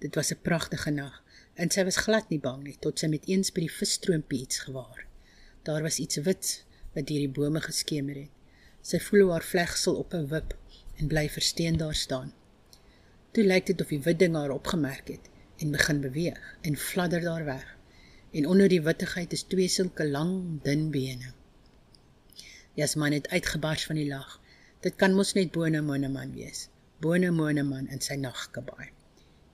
Dit was 'n pragtige nag en sy was glad nie bang nie tot sy met eens by die visstroompie iets gewaar. Daar was iets wit wat deur die bome geskemer het. Sy voel haar vlegsel op 'n wip en bly versteen daar staan. Toe lyk dit of die wit ding haar opgemerk het en begin beweeg en fladder daar weg. En onder die wittigheid is twee sulke lang, dun bene. Jasmin het uitgebars van die lag. Dit kan mos net Bone Moneman wees. Bone Moneman in sy nagkabaai.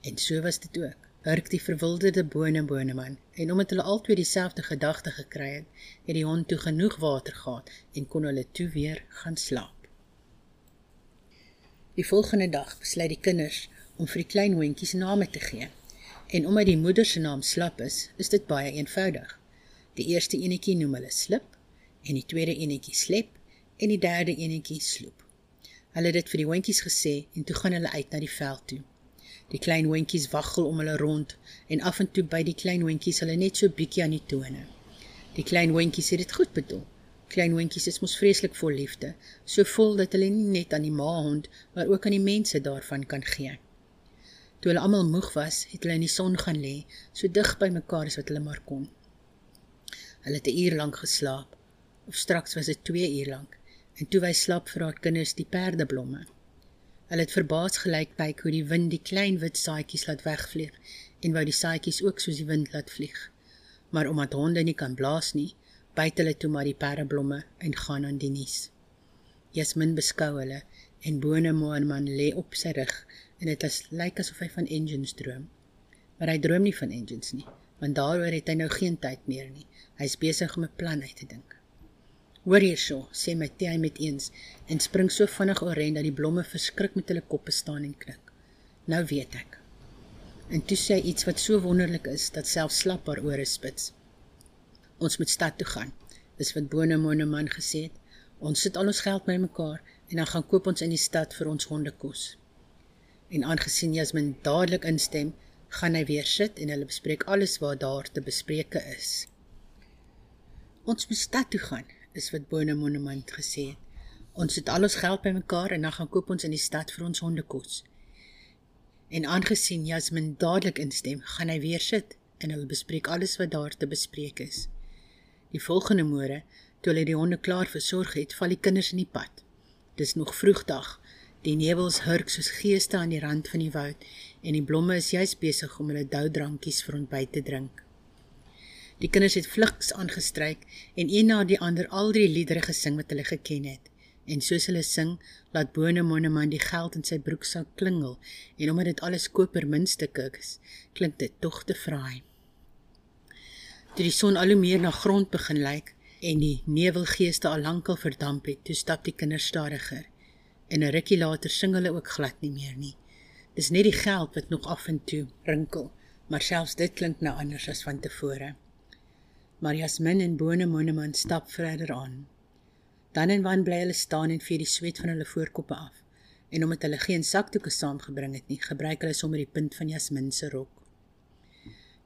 En so was dit ook hurk die verwilderde bone boneman en omdat hulle albei dieselfde gedagte gekry het, het die hond toe genoeg water gehad en kon hulle toe weer gaan slaap. Die volgende dag besluit die kinders om vir die klein hondjies name te gee. En omdat die moeder se naam Slap is, is dit baie eenvoudig. Die eerste enetjie noem hulle Slip en die tweede enetjie Slep en die derde enetjie Sloep. Hulle het dit vir die hondjies gesê en toe gaan hulle uit na die veld toe. Die klein hondjies waggel om hulle rond en af en toe by die klein hondjies hulle net so bietjie aan die tone. Die klein hondjies het dit goed bedoel. Klein hondjies is mos vreeslik vol liefde, so vol dat hulle nie net aan die maahond, maar ook aan die mense daarvan kan gee. Toe hulle almal moeg was, het hulle in die son gaan lê, so dig by mekaar as wat hulle maar kon. Hulle het 'n uur lank geslaap, of straks was dit 2 uur lank, en toe wy slaap vir haar kinders die perdeblomme. Hulle het verbaas gelyk kyk hoe die wind die klein wit saaitjies laat wegvlieg en wou die saaitjies ook soos die wind laat vlieg. Maar omdat honde nie kan blaas nie, byt hulle toe maar die pereblomme en gaan aan die nuus. Jasmin beskou hulle en bone moorman lê op sy rug en dit is lyk asof hy van engines droom. Maar hy droom nie van engines nie, want daaroor het hy nou geen tyd meer nie. Hy's besig om 'n plan uit te dink. Hoor hierso, sê Matthey met eens en spring so vinnig oorent dat die blomme verskrik met hulle koppe staan en knik. Nou weet ek. En toe sê iets wat so wonderlik is dat selfs slap haar ore spits. Ons moet stad toe gaan. Dis wat Bone Moneman gesê het. Ons sit al ons geld bymekaar en dan gaan koop ons in die stad vir ons honde kos. En aangesien Jasmin dadelik instem, gaan hy weer sit en hulle bespreek alles wat daar te bespreke is. Ons moet stad toe gaan, is wat Bone Monument gesê het. Ons het al ons geld bymekaar en dan gaan koop ons in die stad vir ons hondekos. En aangesien Jasmin dadelik instem, gaan hy weer sit en hulle bespreek alles wat daar te bespreek is. Die volgende môre, toe hulle die honde klaar versorg het, val die kinders in die pad. Dis nog vroegdag. Die nevels hurk soos geeste aan die rand van die woud en die blomme is juis besig om hulle doudrankies vir ontbyt te drink. Die kinders het vlugs aangestryk en een na die ander al drie liedere gesing wat hulle geken het. En soos hulle sing, laat Bone Moneman die geld in sy broeksak klingel en omdat dit alles koper muntstukke is, klink dit tog te fraai. Toe die son al hoe meer na grond begin lyk en die nevelgeeste al lankal verdamp het, toe stap die kinders stadiger. En 'n rukkie later sing hulle ook glad nie meer nie. Dis net die geld wat nog af en toe rinkel, maar selfs dit klink nou anders as van tevore. Maar Jasmin en Bone Moneman stap verder aan. Dan en wan bly hulle staan en vee die sweet van hulle voorkoppe af. En omdat hulle geen sakdoeke saamgebring het nie, gebruik hulle sommer die punt van Jasmin se rok.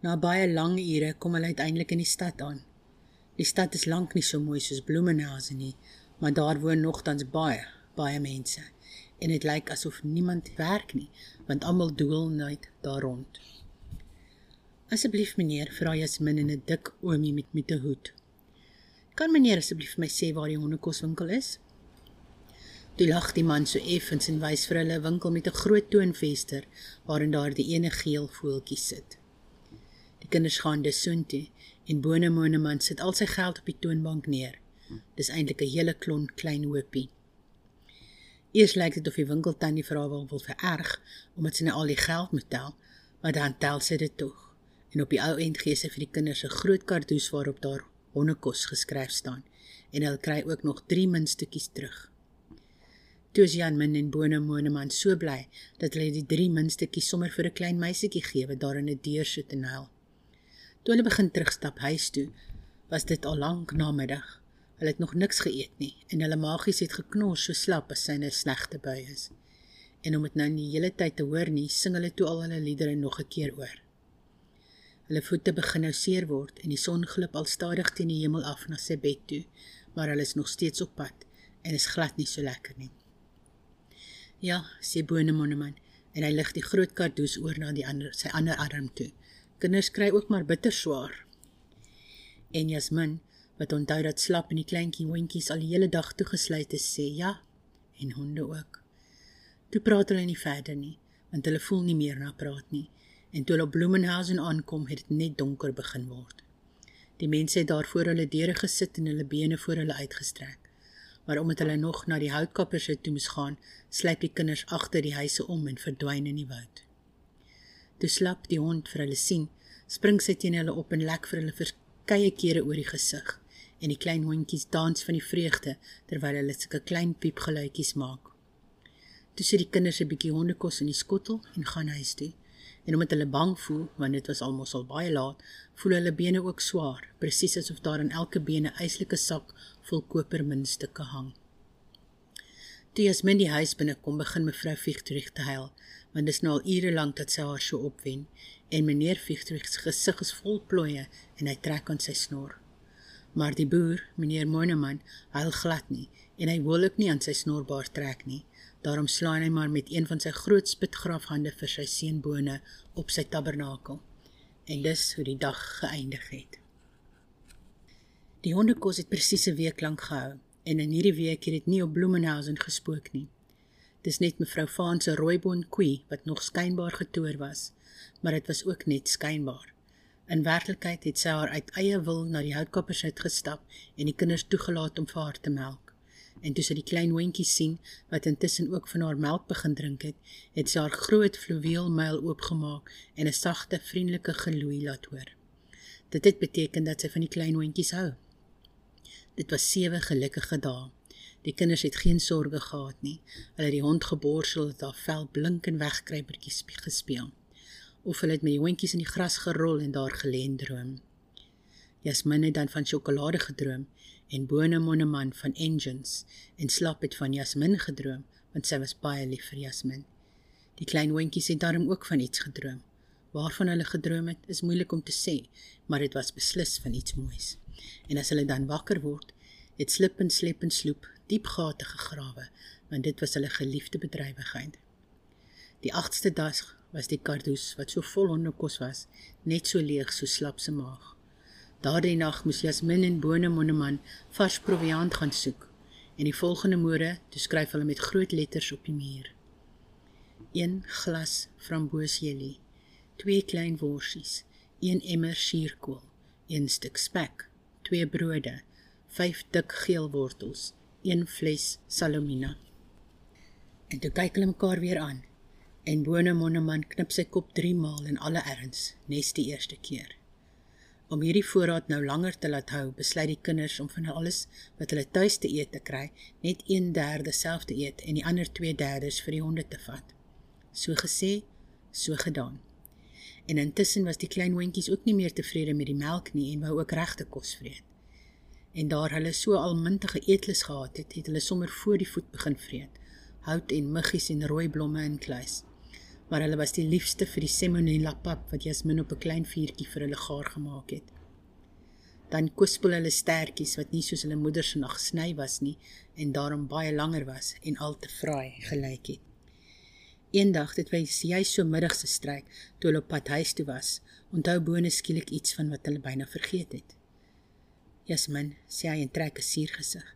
Na baie lang ure kom hulle uiteindelik in die stad aan. Die stad is lank nie so mooi soos Bloemenhausen nie, maar daar woon nogtans baie, baie mense. En dit lyk asof niemand werk nie, want almal doel net daar rond. Asseblief meneer, vra Jasmin in 'n dik oomie met met 'n hoed. Kan meneer asseblief vir my sê waar die hondekoswinkel is? Toe lag die man so effens en wys vir hulle 'n winkel met 'n groot toonvenster waarin daar die ene geel voeltjie sit. Die kinders gaan dus soontoe en Bone Moneman sit al sy geld op die toonbank neer. Dis eintlik 'n hele klont klein hoopie. Eers lyk dit of die winkeltannie vir haar wil, wil vererg omdat sy nou al die geld moet tel, maar dan tel sy dit tog. En op die ou end gee sy vir die kinders 'n groot kardoes waarop daar hondekos geskryf staan en hulle kry ook nog 3 muntstukkies terug. Toe is Jan Min en Bone Moneman so bly dat hulle die 3 muntstukkies sommer vir 'n klein meisietjie gee wat daar in 'n deur sit en huil. Toe hulle begin terugstap huis toe, was dit al lank namiddag. Hulle het nog niks geëet nie en hulle maagies het geknors so slap as syne slegte bui is. En om dit nou nie die hele tyd te hoor nie, sing hulle toe al hulle liedere nog 'n keer oor. Hulle voete begin nou seer word en die son glip al stadig teen die hemel af na sy bed toe, maar hulle is nog steeds op pad en is glad nie so lekker nie. Ja, sê Bone Moneman en hy lig die groot kardoes oor na die ander sy ander arm toe. Kinders kry ook maar bitter swaar. En Jasmin, wat onthou dat slap en die kleintjie hondjies al die hele dag toegesluit is, sê ja, en honde ook. Toe praat hulle nie verder nie, want hulle voel nie meer na praat nie. En toe hulle Bloemenhausen aankom, het dit net donker begin word. Die mense het daar voor hulle deure gesit en hulle bene voor hulle uitgestrek. Maar omdat hulle nog na die houtkappers toe moes gaan, slyp die kinders agter die huise om en verdwyn in die woud. Toe slap die hond vir hulle sien, spring sy teen hulle op en lek vir hulle verskeie kere oor die gesig en die klein hondjies dans van die vreugde terwyl hulle sulke klein piepgeluitjies maak. Toe sit die kinders 'n bietjie hondekos in die skottel en gaan huis toe. En omdat hulle bang voel, want dit was almos al baie laat, voel hulle bene ook swaar, presies asof daar in elke bene 'n eislike sak vol kopermuntstukke hang. Toe Jasmin die huis binne kom, begin mevrou Victorich te huil, want dit is nou al ure lank dat sy haar so opwen en meneer Victorich se gesig is vol plooie en hy trek aan sy snor. Maar die boer, meneer Moneman, huil glad nie en hy wil ook nie aan sy snorbaar trek nie. Daarom slaan hy maar met een van sy groot spitgrafhande vir sy seunbone op sy tabernakel. En dis hoe die dag geëindig het. Die hondekos het presies 'n week lank gehou en in hierdie week het dit nie op Bloemenhausen gespook nie. Dis net mevrou Vaan se rooiboon koei wat nog skynbaar getoer was, maar dit was ook net skynbaar. In werklikheid het sy haar uit eie wil na die houtkappers uitgestap en die kinders toegelaat om vir haar te melk. En toe sy die klein hondjie sien wat intussen ook van haar melk begin drink het, het sy haar groot fluweelmuil oopgemaak en 'n sagte, vriendelike geloei laat hoor. Dit het beteken dat sy van die klein hondjies hou. Dit was sewe gelukkige dae. Die kinders het geen sorges gehad nie. Hulle het die hond geborsel het haar vel blink en wegkruipertjies gespeel. Of hulle het met die hondjies in die gras gerol en daar gelê en droom. Jasmin het dan van sjokolade gedroom en Bone Moneman van engines en slap het van Jasmin gedroom want sy was baie lief vir Jasmin. Die klein hondjies het daarom ook van iets gedroom. Waarvan hulle gedroom het, is moeilik om te sê, maar dit was beslis van iets moois. En as hulle dan wakker word, het slip en slep en sloep diep gate gegrawe, want dit was hulle geliefde bedrywigheid. Die 8ste dag was die kardoes wat so vol hondekos was, net so leeg so slap se maag. Daardie nag moes Jasmin en Bone Monneman vars proviand gaan soek en die volgende môre toe skryf hulle met groot letters op die muur. 1 glas framboosjelie, 2 klein worsies, 1 emmer suurkool, 1 stuk spek, 2 brode, 5 dik geel wortels, 1 fles salomina. En toe kyk hulle mekaar weer aan. En Bone Monneman knip sy kop 3 maal in alle erns, nes die eerste keer. Om hierdie voorraad nou langer te laat hou, besluit die kinders om van alles wat hulle tuis te eet te kry, net 1/3 self te eet en die ander 2/3 vir die honde te vat. So gesê, so gedaan. En intussen was die klein hondjies ook nie meer tevrede met die melk nie en wou ook regte kos vreet. En daar hulle so almintige eetlus gehad het, het hulle sommer voor die voet begin vreet. Hout en muggies en rooi blomme in kluis maar hulle was die liefste vir die semonella pap wat Jasmin op 'n klein vuurtjie vir hulle gaar gemaak het. Dan kwispel hulle stertjies wat nie soos hulle moeder se nag gesny was nie en daarom baie langer was en al te fraai gelyk het. Eendag dit was jy so middag se stryk toe hulle op pad huis toe was, onthou bone skielik iets van wat hulle byna vergeet het. Jasmin sê hy en trek 'n suur gesig.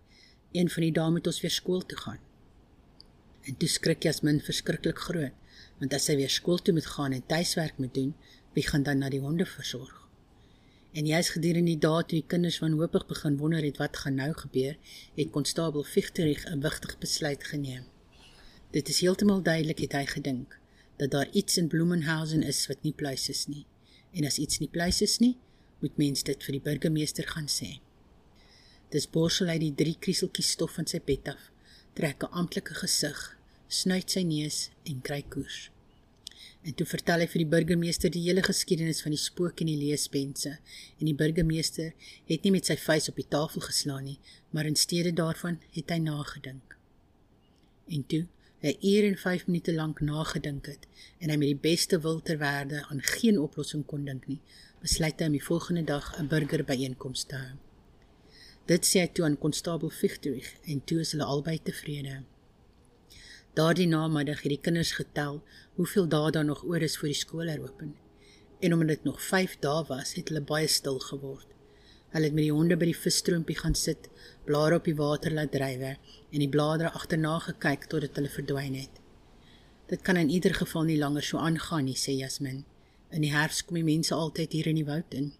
Een van die dae moet ons weer skool toe gaan. En toe skrik Jasmin verskriklik groot want as sy weer skool toe moet gaan en tuiswerk moet doen, wie gaan dan na die honde versorg? En jy's gedurende die dae toe die kinders wanhoopig begin wonder het wat gaan nou gebeur, het konstabel Victorich 'n wigtig besluit geneem. Dit is heeltemal duidelik het hy gedink dat daar iets in Bloemenhausen is wat nie pluis is nie. En as iets nie pluis is nie, moet mens dit vir die burgemeester gaan sê. Dis borsel uit die drie krieseltjies stof van sy pet af, trek 'n amptelike gesig snuit sy neus en kry koers. En toe vertel hy vir die burgemeester die hele geskiedenis van die spook en die leespense en die burgemeester het nie met sy vuis op die tafel geslaan nie, maar in steede daarvan het hy nagedink. En toe, 'n uur en 5 minute lank nagedink het en hy met die beste wil ter wêrelde aan geen oplossing kon dink nie, besluit hy om die volgende dag 'n burgerbyeenkoms te hou. Dit sê hy toe aan konstabel Victorich en toe is hulle albei tevrede. Daardie namiddag het die kinders getel hoeveel dae daar nog oor is voor die skool heropen. En omdat dit nog 5 dae was, het hulle baie stil geword. Hulle het met die honde by die visstroompie gaan sit, blare op die water laat drywe en die bladere agterna gekyk totdat hulle verdwyn het. Dit kan in ieder geval nie langer so aangaan nie, sê Jasmin. In die herfs kom die mense altyd hier in die woud in.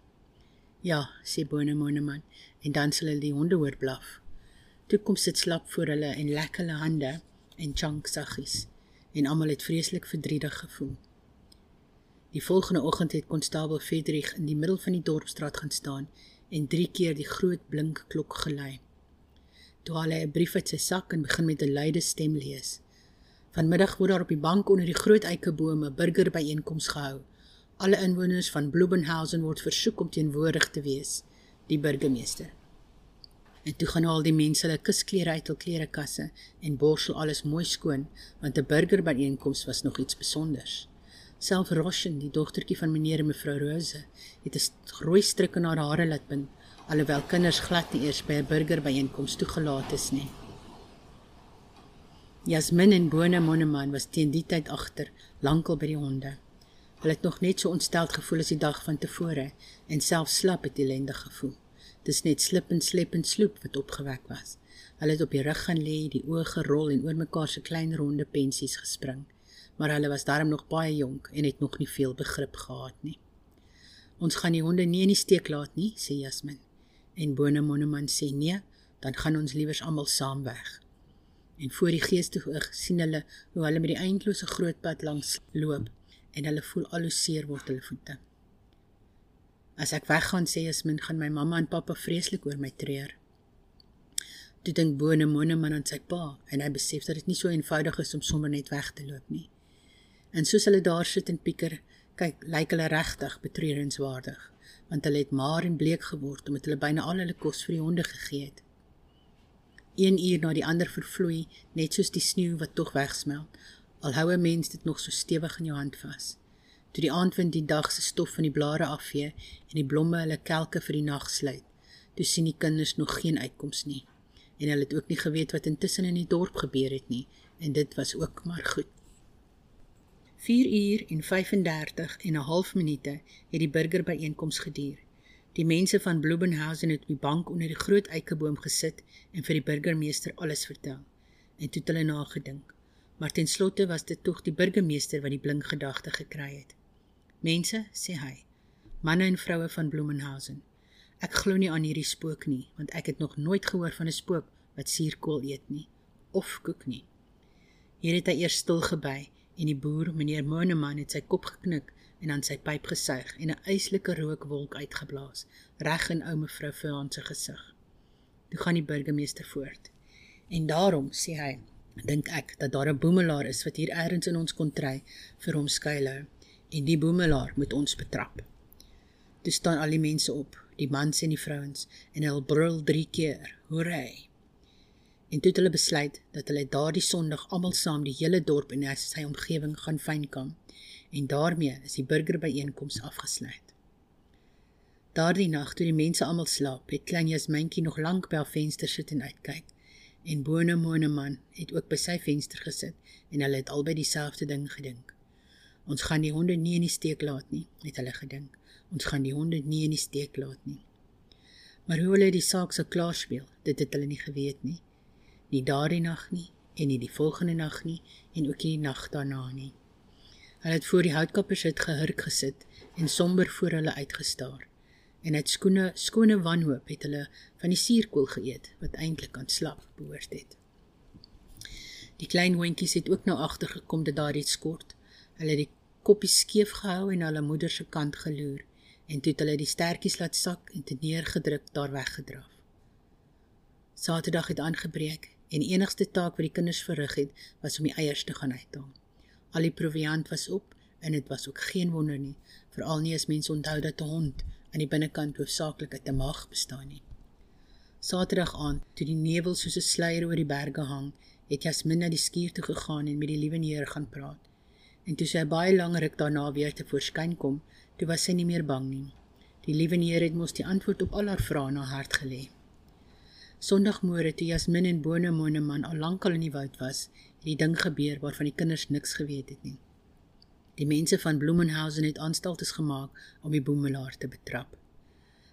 Ja, sê Bone Moneman, en dan sal hulle die honde hoor blaf. Toe kom sit slap voor hulle en lek hulle hande en Chunk saggies en almal het vreeslik verdrietig gevoel. Die volgende oggend het konstabel Friedrich in die middel van die dorpsstraat gaan staan en drie keer die groot blink klok gelei. Toe haal hy 'n brief uit sy sak en begin met 'n luide stem lees. Vanmiddag word daar op die bank onder die groot eikebome burgerbyeenkoms gehou. Alle inwoners van Blumenhausen word versoek om teenwoordig te wees. Die burgemeester En toe gaan al die mense hulle kusklere uit hul klerekasse en borsel alles mooi skoon, want 'n burgerbyeenkoms was nog iets spesonders. Self Roshen, die dogtertjie van meneer en mevrou Rose, het 'n rooi stryk in haar hare laat bind, alhoewel kinders glad nie eers by 'n burgerbyeenkoms toegelaat is nie. Jasmin en Bone Monneman was teen die tyd agter, lankal by die honde. Hulle het nog net so ontsteld gevoel as die dag van tevore en self slap het elendig gevoel. Dis net slip en slep en sloep wat opgewek was. Hulle het op die rug gaan lê, die oë gerol en oor mekaar se klein ronde pensies gespring. Maar hulle was darm nog baie jonk en het nog nie veel begrip gehad nie. Ons gaan die honde nie in die steek laat nie, sê Jasmin. En Bone Moneman sê nee, dan gaan ons liewers almal saam weg. En voor die geeste oog sien hulle hoe hulle met die eindelose groot pad langs loop en hulle voel al hoe seer word hulle voete. As ek weggaan sê Jasmin gaan my mamma en pappa vreeslik oor my treur. Toe dink Bone Moneman aan sy pa en hy besef dat dit nie so eenvoudig is om sommer net weg te loop nie. En soos hulle daar sit en pieker, kyk, lyk hulle regtig betreurenswaardig, want hulle het maar en bleek geword omdat hulle byna al hulle kos vir die honde gegee het. Een uur na die ander vervloei, net soos die sneeu wat tog wegsmelt. Al hou 'n mens dit nog so stewig in jou hand vas. Toe die aandwind die dag se stof van die blare afvee en die blomme hulle kelke vir die nag sluit, toe sien die kinders nog geen uitkoms nie. En hulle het ook nie geweet wat intussen in die dorp gebeur het nie, en dit was ook maar goed. 4 uur en 35 en 'n half minute het die burger byeenkoms geduur. Die mense van Blumenhausen het op die bank onder die groot eikeboom gesit en vir die burgemeester alles vertel. En toe het hulle nagedink. Maar ten slotte was dit tog die burgemeester wat die blink gedagte gekry het. Mense, sê hy, manne en vroue van Blumenhausen, ek glo nie aan hierdie spook nie, want ek het nog nooit gehoor van 'n spook wat suurkool eet nie of koek nie. Hier het hy eers stil gebly en die boer, meneer Moneman, het sy kop geknik en aan sy pyp gesuig en 'n yslike rookwolk uitgeblaas reg in ou mevrou Vean se gesig. Toe gaan die burgemeester voort. En daarom sê hy, dink ek dat daar 'n boemelaar is wat hier elders in ons kontry vir hom skuilhou en die boemelaar moet ons betrap. Toe staan al die mense op, die mans en die vrouens en hulle brul 3 keer, hoerai en toe het hulle besluit dat hulle daardie Sondag almal saam die hele dorp en sy omgewing gaan fynkom en daarmee is die burgerbyeenkoms afgesluit. Daardie nag toe die mense almal slaap, het klein Jasmintjie nog lank by haar venster sit en uitkyk. En Bone Moneman het ook by sy venster gesit en hulle het albei dieselfde ding gedink. Ons gaan die honde nie in die steek laat nie, het hulle gedink. Ons gaan die honde nie in die steek laat nie. Maar hoe hulle die saak sou klaarspeel, dit het hulle nie geweet nie nie daardie nag nie en nie die volgende nag nie en ook nie die nag daarna nie. Hulle het voor die houtkappers het gehurk gesit en somber voor hulle uitgestaar. En uit skoene skone wanhoop het hulle van die suurkool geëet wat eintlik aan slap behoort het. Die klein hondjies het ook nou agtergekom dat daar iets skort. Hulle het die koppies skeef gehou en hulle moeder se kant geloer en toe het hulle die stertjies laat sak en te neergedruk daar weggedraf. Saterdag het aangebreek en enigste taak wat die kinders verrig het, was om die eiers te gaan uithaal. Al die proviand was op en dit was ook geen wonder nie, veral nie as mense onthou dat 'n hond aan die binnekant hoofsaaklik uit 'n maag bestaan nie. Saterdag aand, toe die nevel soos 'n sluier oor die berge hang, het Jasmin na die skuur toe gegaan en met die liewe neer gaan praat. En toe sy baie lank ruk daarna weer te voorskyn kom, toe was sy nie meer bang nie. Die liewe neer het mos die antwoord op al haar vrae na hart gelê. Sondagmôre toe Jasmin en Bone Moneman al lankal in die woud was, het die ding gebeur waarvan die kinders niks geweet het nie. Die mense van Blumenhausen het aanstaltes gemaak om die boemelaar te betrap.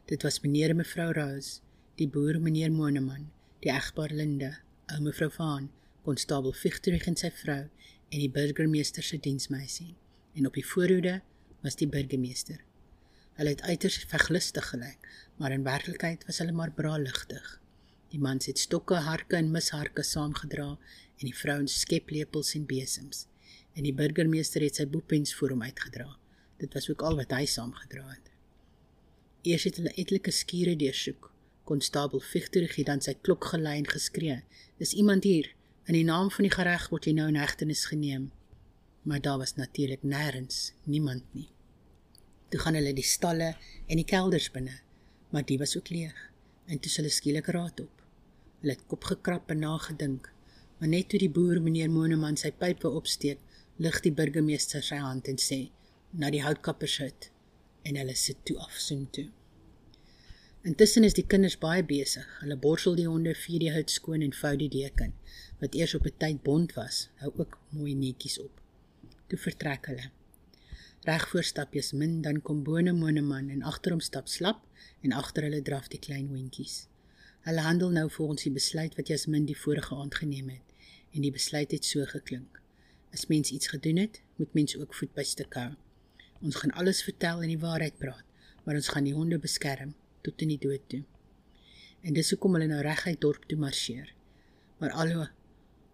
Dit was meneer en mevrou Rose, die boer meneer Moneman, die egpaar Linde, ou mevrou Van, konstabel Victorich en sy vrou en die burgemeester se diensmeisie. En op die voorhoede was die burgemeester. Hulle het uiters veglustig gelyk, maar in werklikheid was hulle maar braaligtig. Die mans het stokke, harke en misharke saamgedra en die vrouens skeplepels en besems. En die burgemeester het sy boepens voor hom uitgedra. Dit was ook al wat hy saamgedra het. Eers het hulle etlike skure deursoek. Konstabel Victor het dan sy klok gelei en geskree: "Dis iemand hier. In die naam van die gereg word jy nou in hegtenis geneem." Maar daar was natuurlik nêrens niemand nie. Toe gaan hulle die stalle en die kelders binne, maar die was ook leeg en toe hulle skielik raad op. Hulle het kop gekrap en nagedink, maar net toe die boer meneer Moneman sy pype opsteek, lig die burgemeester sy hand en sê: "Na die houtkappers hut." En hulle sit toe af soem toe. Intussen is die kinders baie besig. Hulle borsel die honde, vee die hut skoon en vou die deken wat eers op 'n tyd bont was, hou ook mooi netjies op. Toe vertrek hulle. Reg voor stap Jasmin, dan kom Bone Moneman en agter hom stap Slap en agter hulle draf die klein hondjies. Hulle handel nou volgens die besluit wat Jasmin die vorige aand geneem het en die besluit het so geklink. As mens iets gedoen het, moet mens ook voet by stuk hou. Ons gaan alles vertel en die waarheid praat, maar ons gaan die honde beskerm tot in die dood toe. En dis hoekom hulle nou reguit dorp toe marseer. Maar alho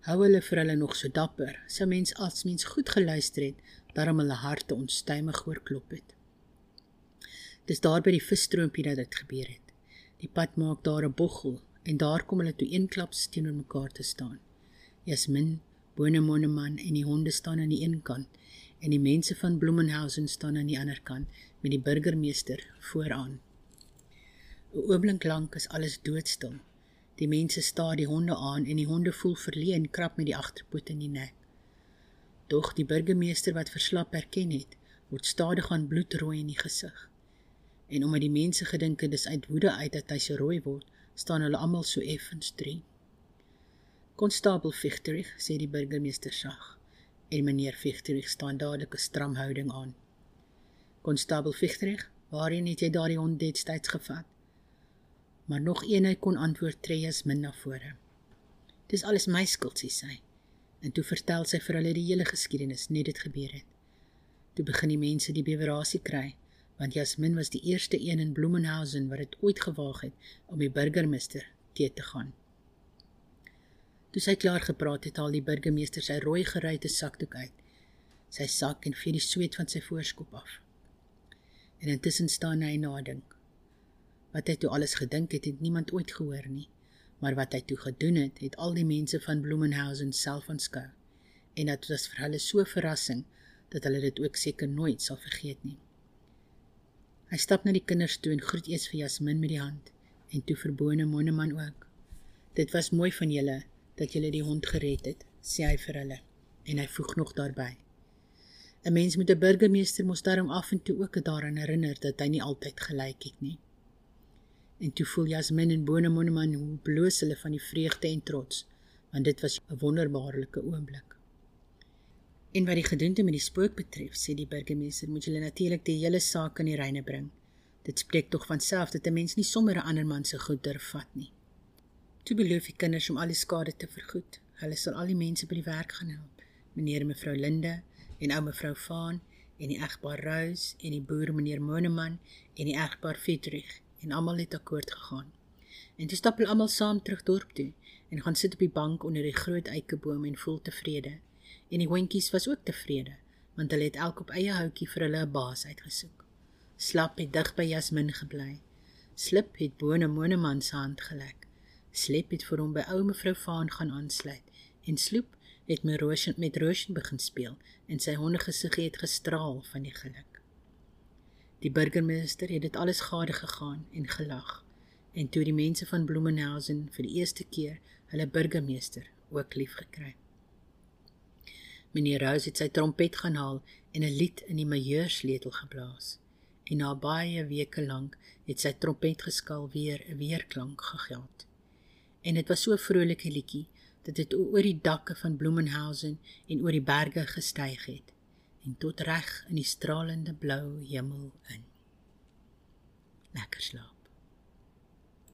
hou hulle vir hulle nog so dapper. Sou mens as mens goed geluister het, daarom hulle harte onstuimig oorklop het. Dis daar by die visstroompie dat dit gebeur het. Die pad maak daar 'n boggel en daar kom hulle toe eenklaps teenoor mekaar te staan. Jasmin, Bonemoneman en die honde staan aan die een kant en die mense van Blumenhausen staan aan die ander kant met die burgemeester vooraan. 'n Oomblik lank is alles doodstil. Die mense staar die honde aan en die honde voel verleen krap met die agterpoot in die nek. Tog die burgemeester wat verslap erken het, word stadig aan bloedrooi in die gesig. En omdat die mense gedink het dis uit woede uit dat hy so rooi word, staan hulle almal so effens drie. Konstabel Fichterich sê die burgemeester sag en meneer Fichterich staan dadelik 'n stram houding aan. Konstabel Fichterich, waarheen het jy daardie hond destyds gevat? Maar nog een hy kon antwoord tree as min na vore. Dis alles my skuld, sê sy. En toe vertel sy vir hulle die hele geskiedenis, net dit gebeur het. Toe begin die mense die bewerasie kry, want Jasmin was die eerste een in Bloemenhausen wat dit ooit gewaag het om die burgemeester te te gaan. Toe sy klaar gepraat het, haal die burgemeester sy rooi geruite sakdoek uit. Sy sak en vee die sweet van sy voorskop af. En intussen staan hy nadink. Wat hy toe alles gedink het, het niemand ooit gehoor nie, maar wat hy toe gedoen het, het al die mense van Bloemenhausen self aanskou. En dit was vir hulle so verrassing dat hulle dit ook seker nooit sal vergeet nie. Hy stap na die kinders toe en groet eers vir Jasmin met die hand en toe vir Bone Moneman ook. Dit was mooi van julle dat jy die hond gered het, sê hy vir hulle. En hy voeg nog daarby. 'n Mens met 'n burgemeester mos daarom af en toe ook daaraan herinner dat hy nie altyd gelyk het nie. En toe voel Jasmin en Bonemoneman hoe bloos hulle van die vreugde en trots, want dit was 'n wonderbaarlike oomblik. En wat die gedoente met die spook betref, sê die burgemeester, moet julle natuurlik die hele saak in die reine bring. Dit spreek tog van self dat 'n mens nie sommer 'n ander man se goed durf vat nie. Toe beloof die kinders om al die skade te vergoed. Hulle sal al die mense by die werk gaan help. Meneer en mevrou Linde en ou mevrou Vaan en die egpaar Rose en die boer meneer Moneman en die egpaar Fietrich en almal het akkoord gegaan. En toe stap hulle almal saam terug dorp toe en gaan sit op die bank onder die groot eikeboom en voel tevrede. En die hondjies was ook tevrede want hulle het elk op eie houtjie vir hulle 'n baas uitgesoek. Slap het dig by Jasmin gebly. Slip het Bone Moneman se hand gelek. Slep het vir hom by ou mevrou Vaan gaan aansluit en Sloep het met Rosien met Rosien begin speel en sy hondegesig het gestraal van die geluk. Die burgemeester het dit alles gade gegaan en gelag en toe die mense van Bloemenhausen vir die eerste keer hulle burgemeester ook lief gekry. Meneer Rose het sy trompet gaan haal en 'n lied in die majorsletel geblaas. En na baie weke lank het sy trompet geskal weer 'n weerklank gegeld en dit was so 'n vrolike liedjie dat dit oor die dakke van Bloemenhausen en oor die berge gestyg het en tot reg in die stralende blou hemel in. Lekker slaap.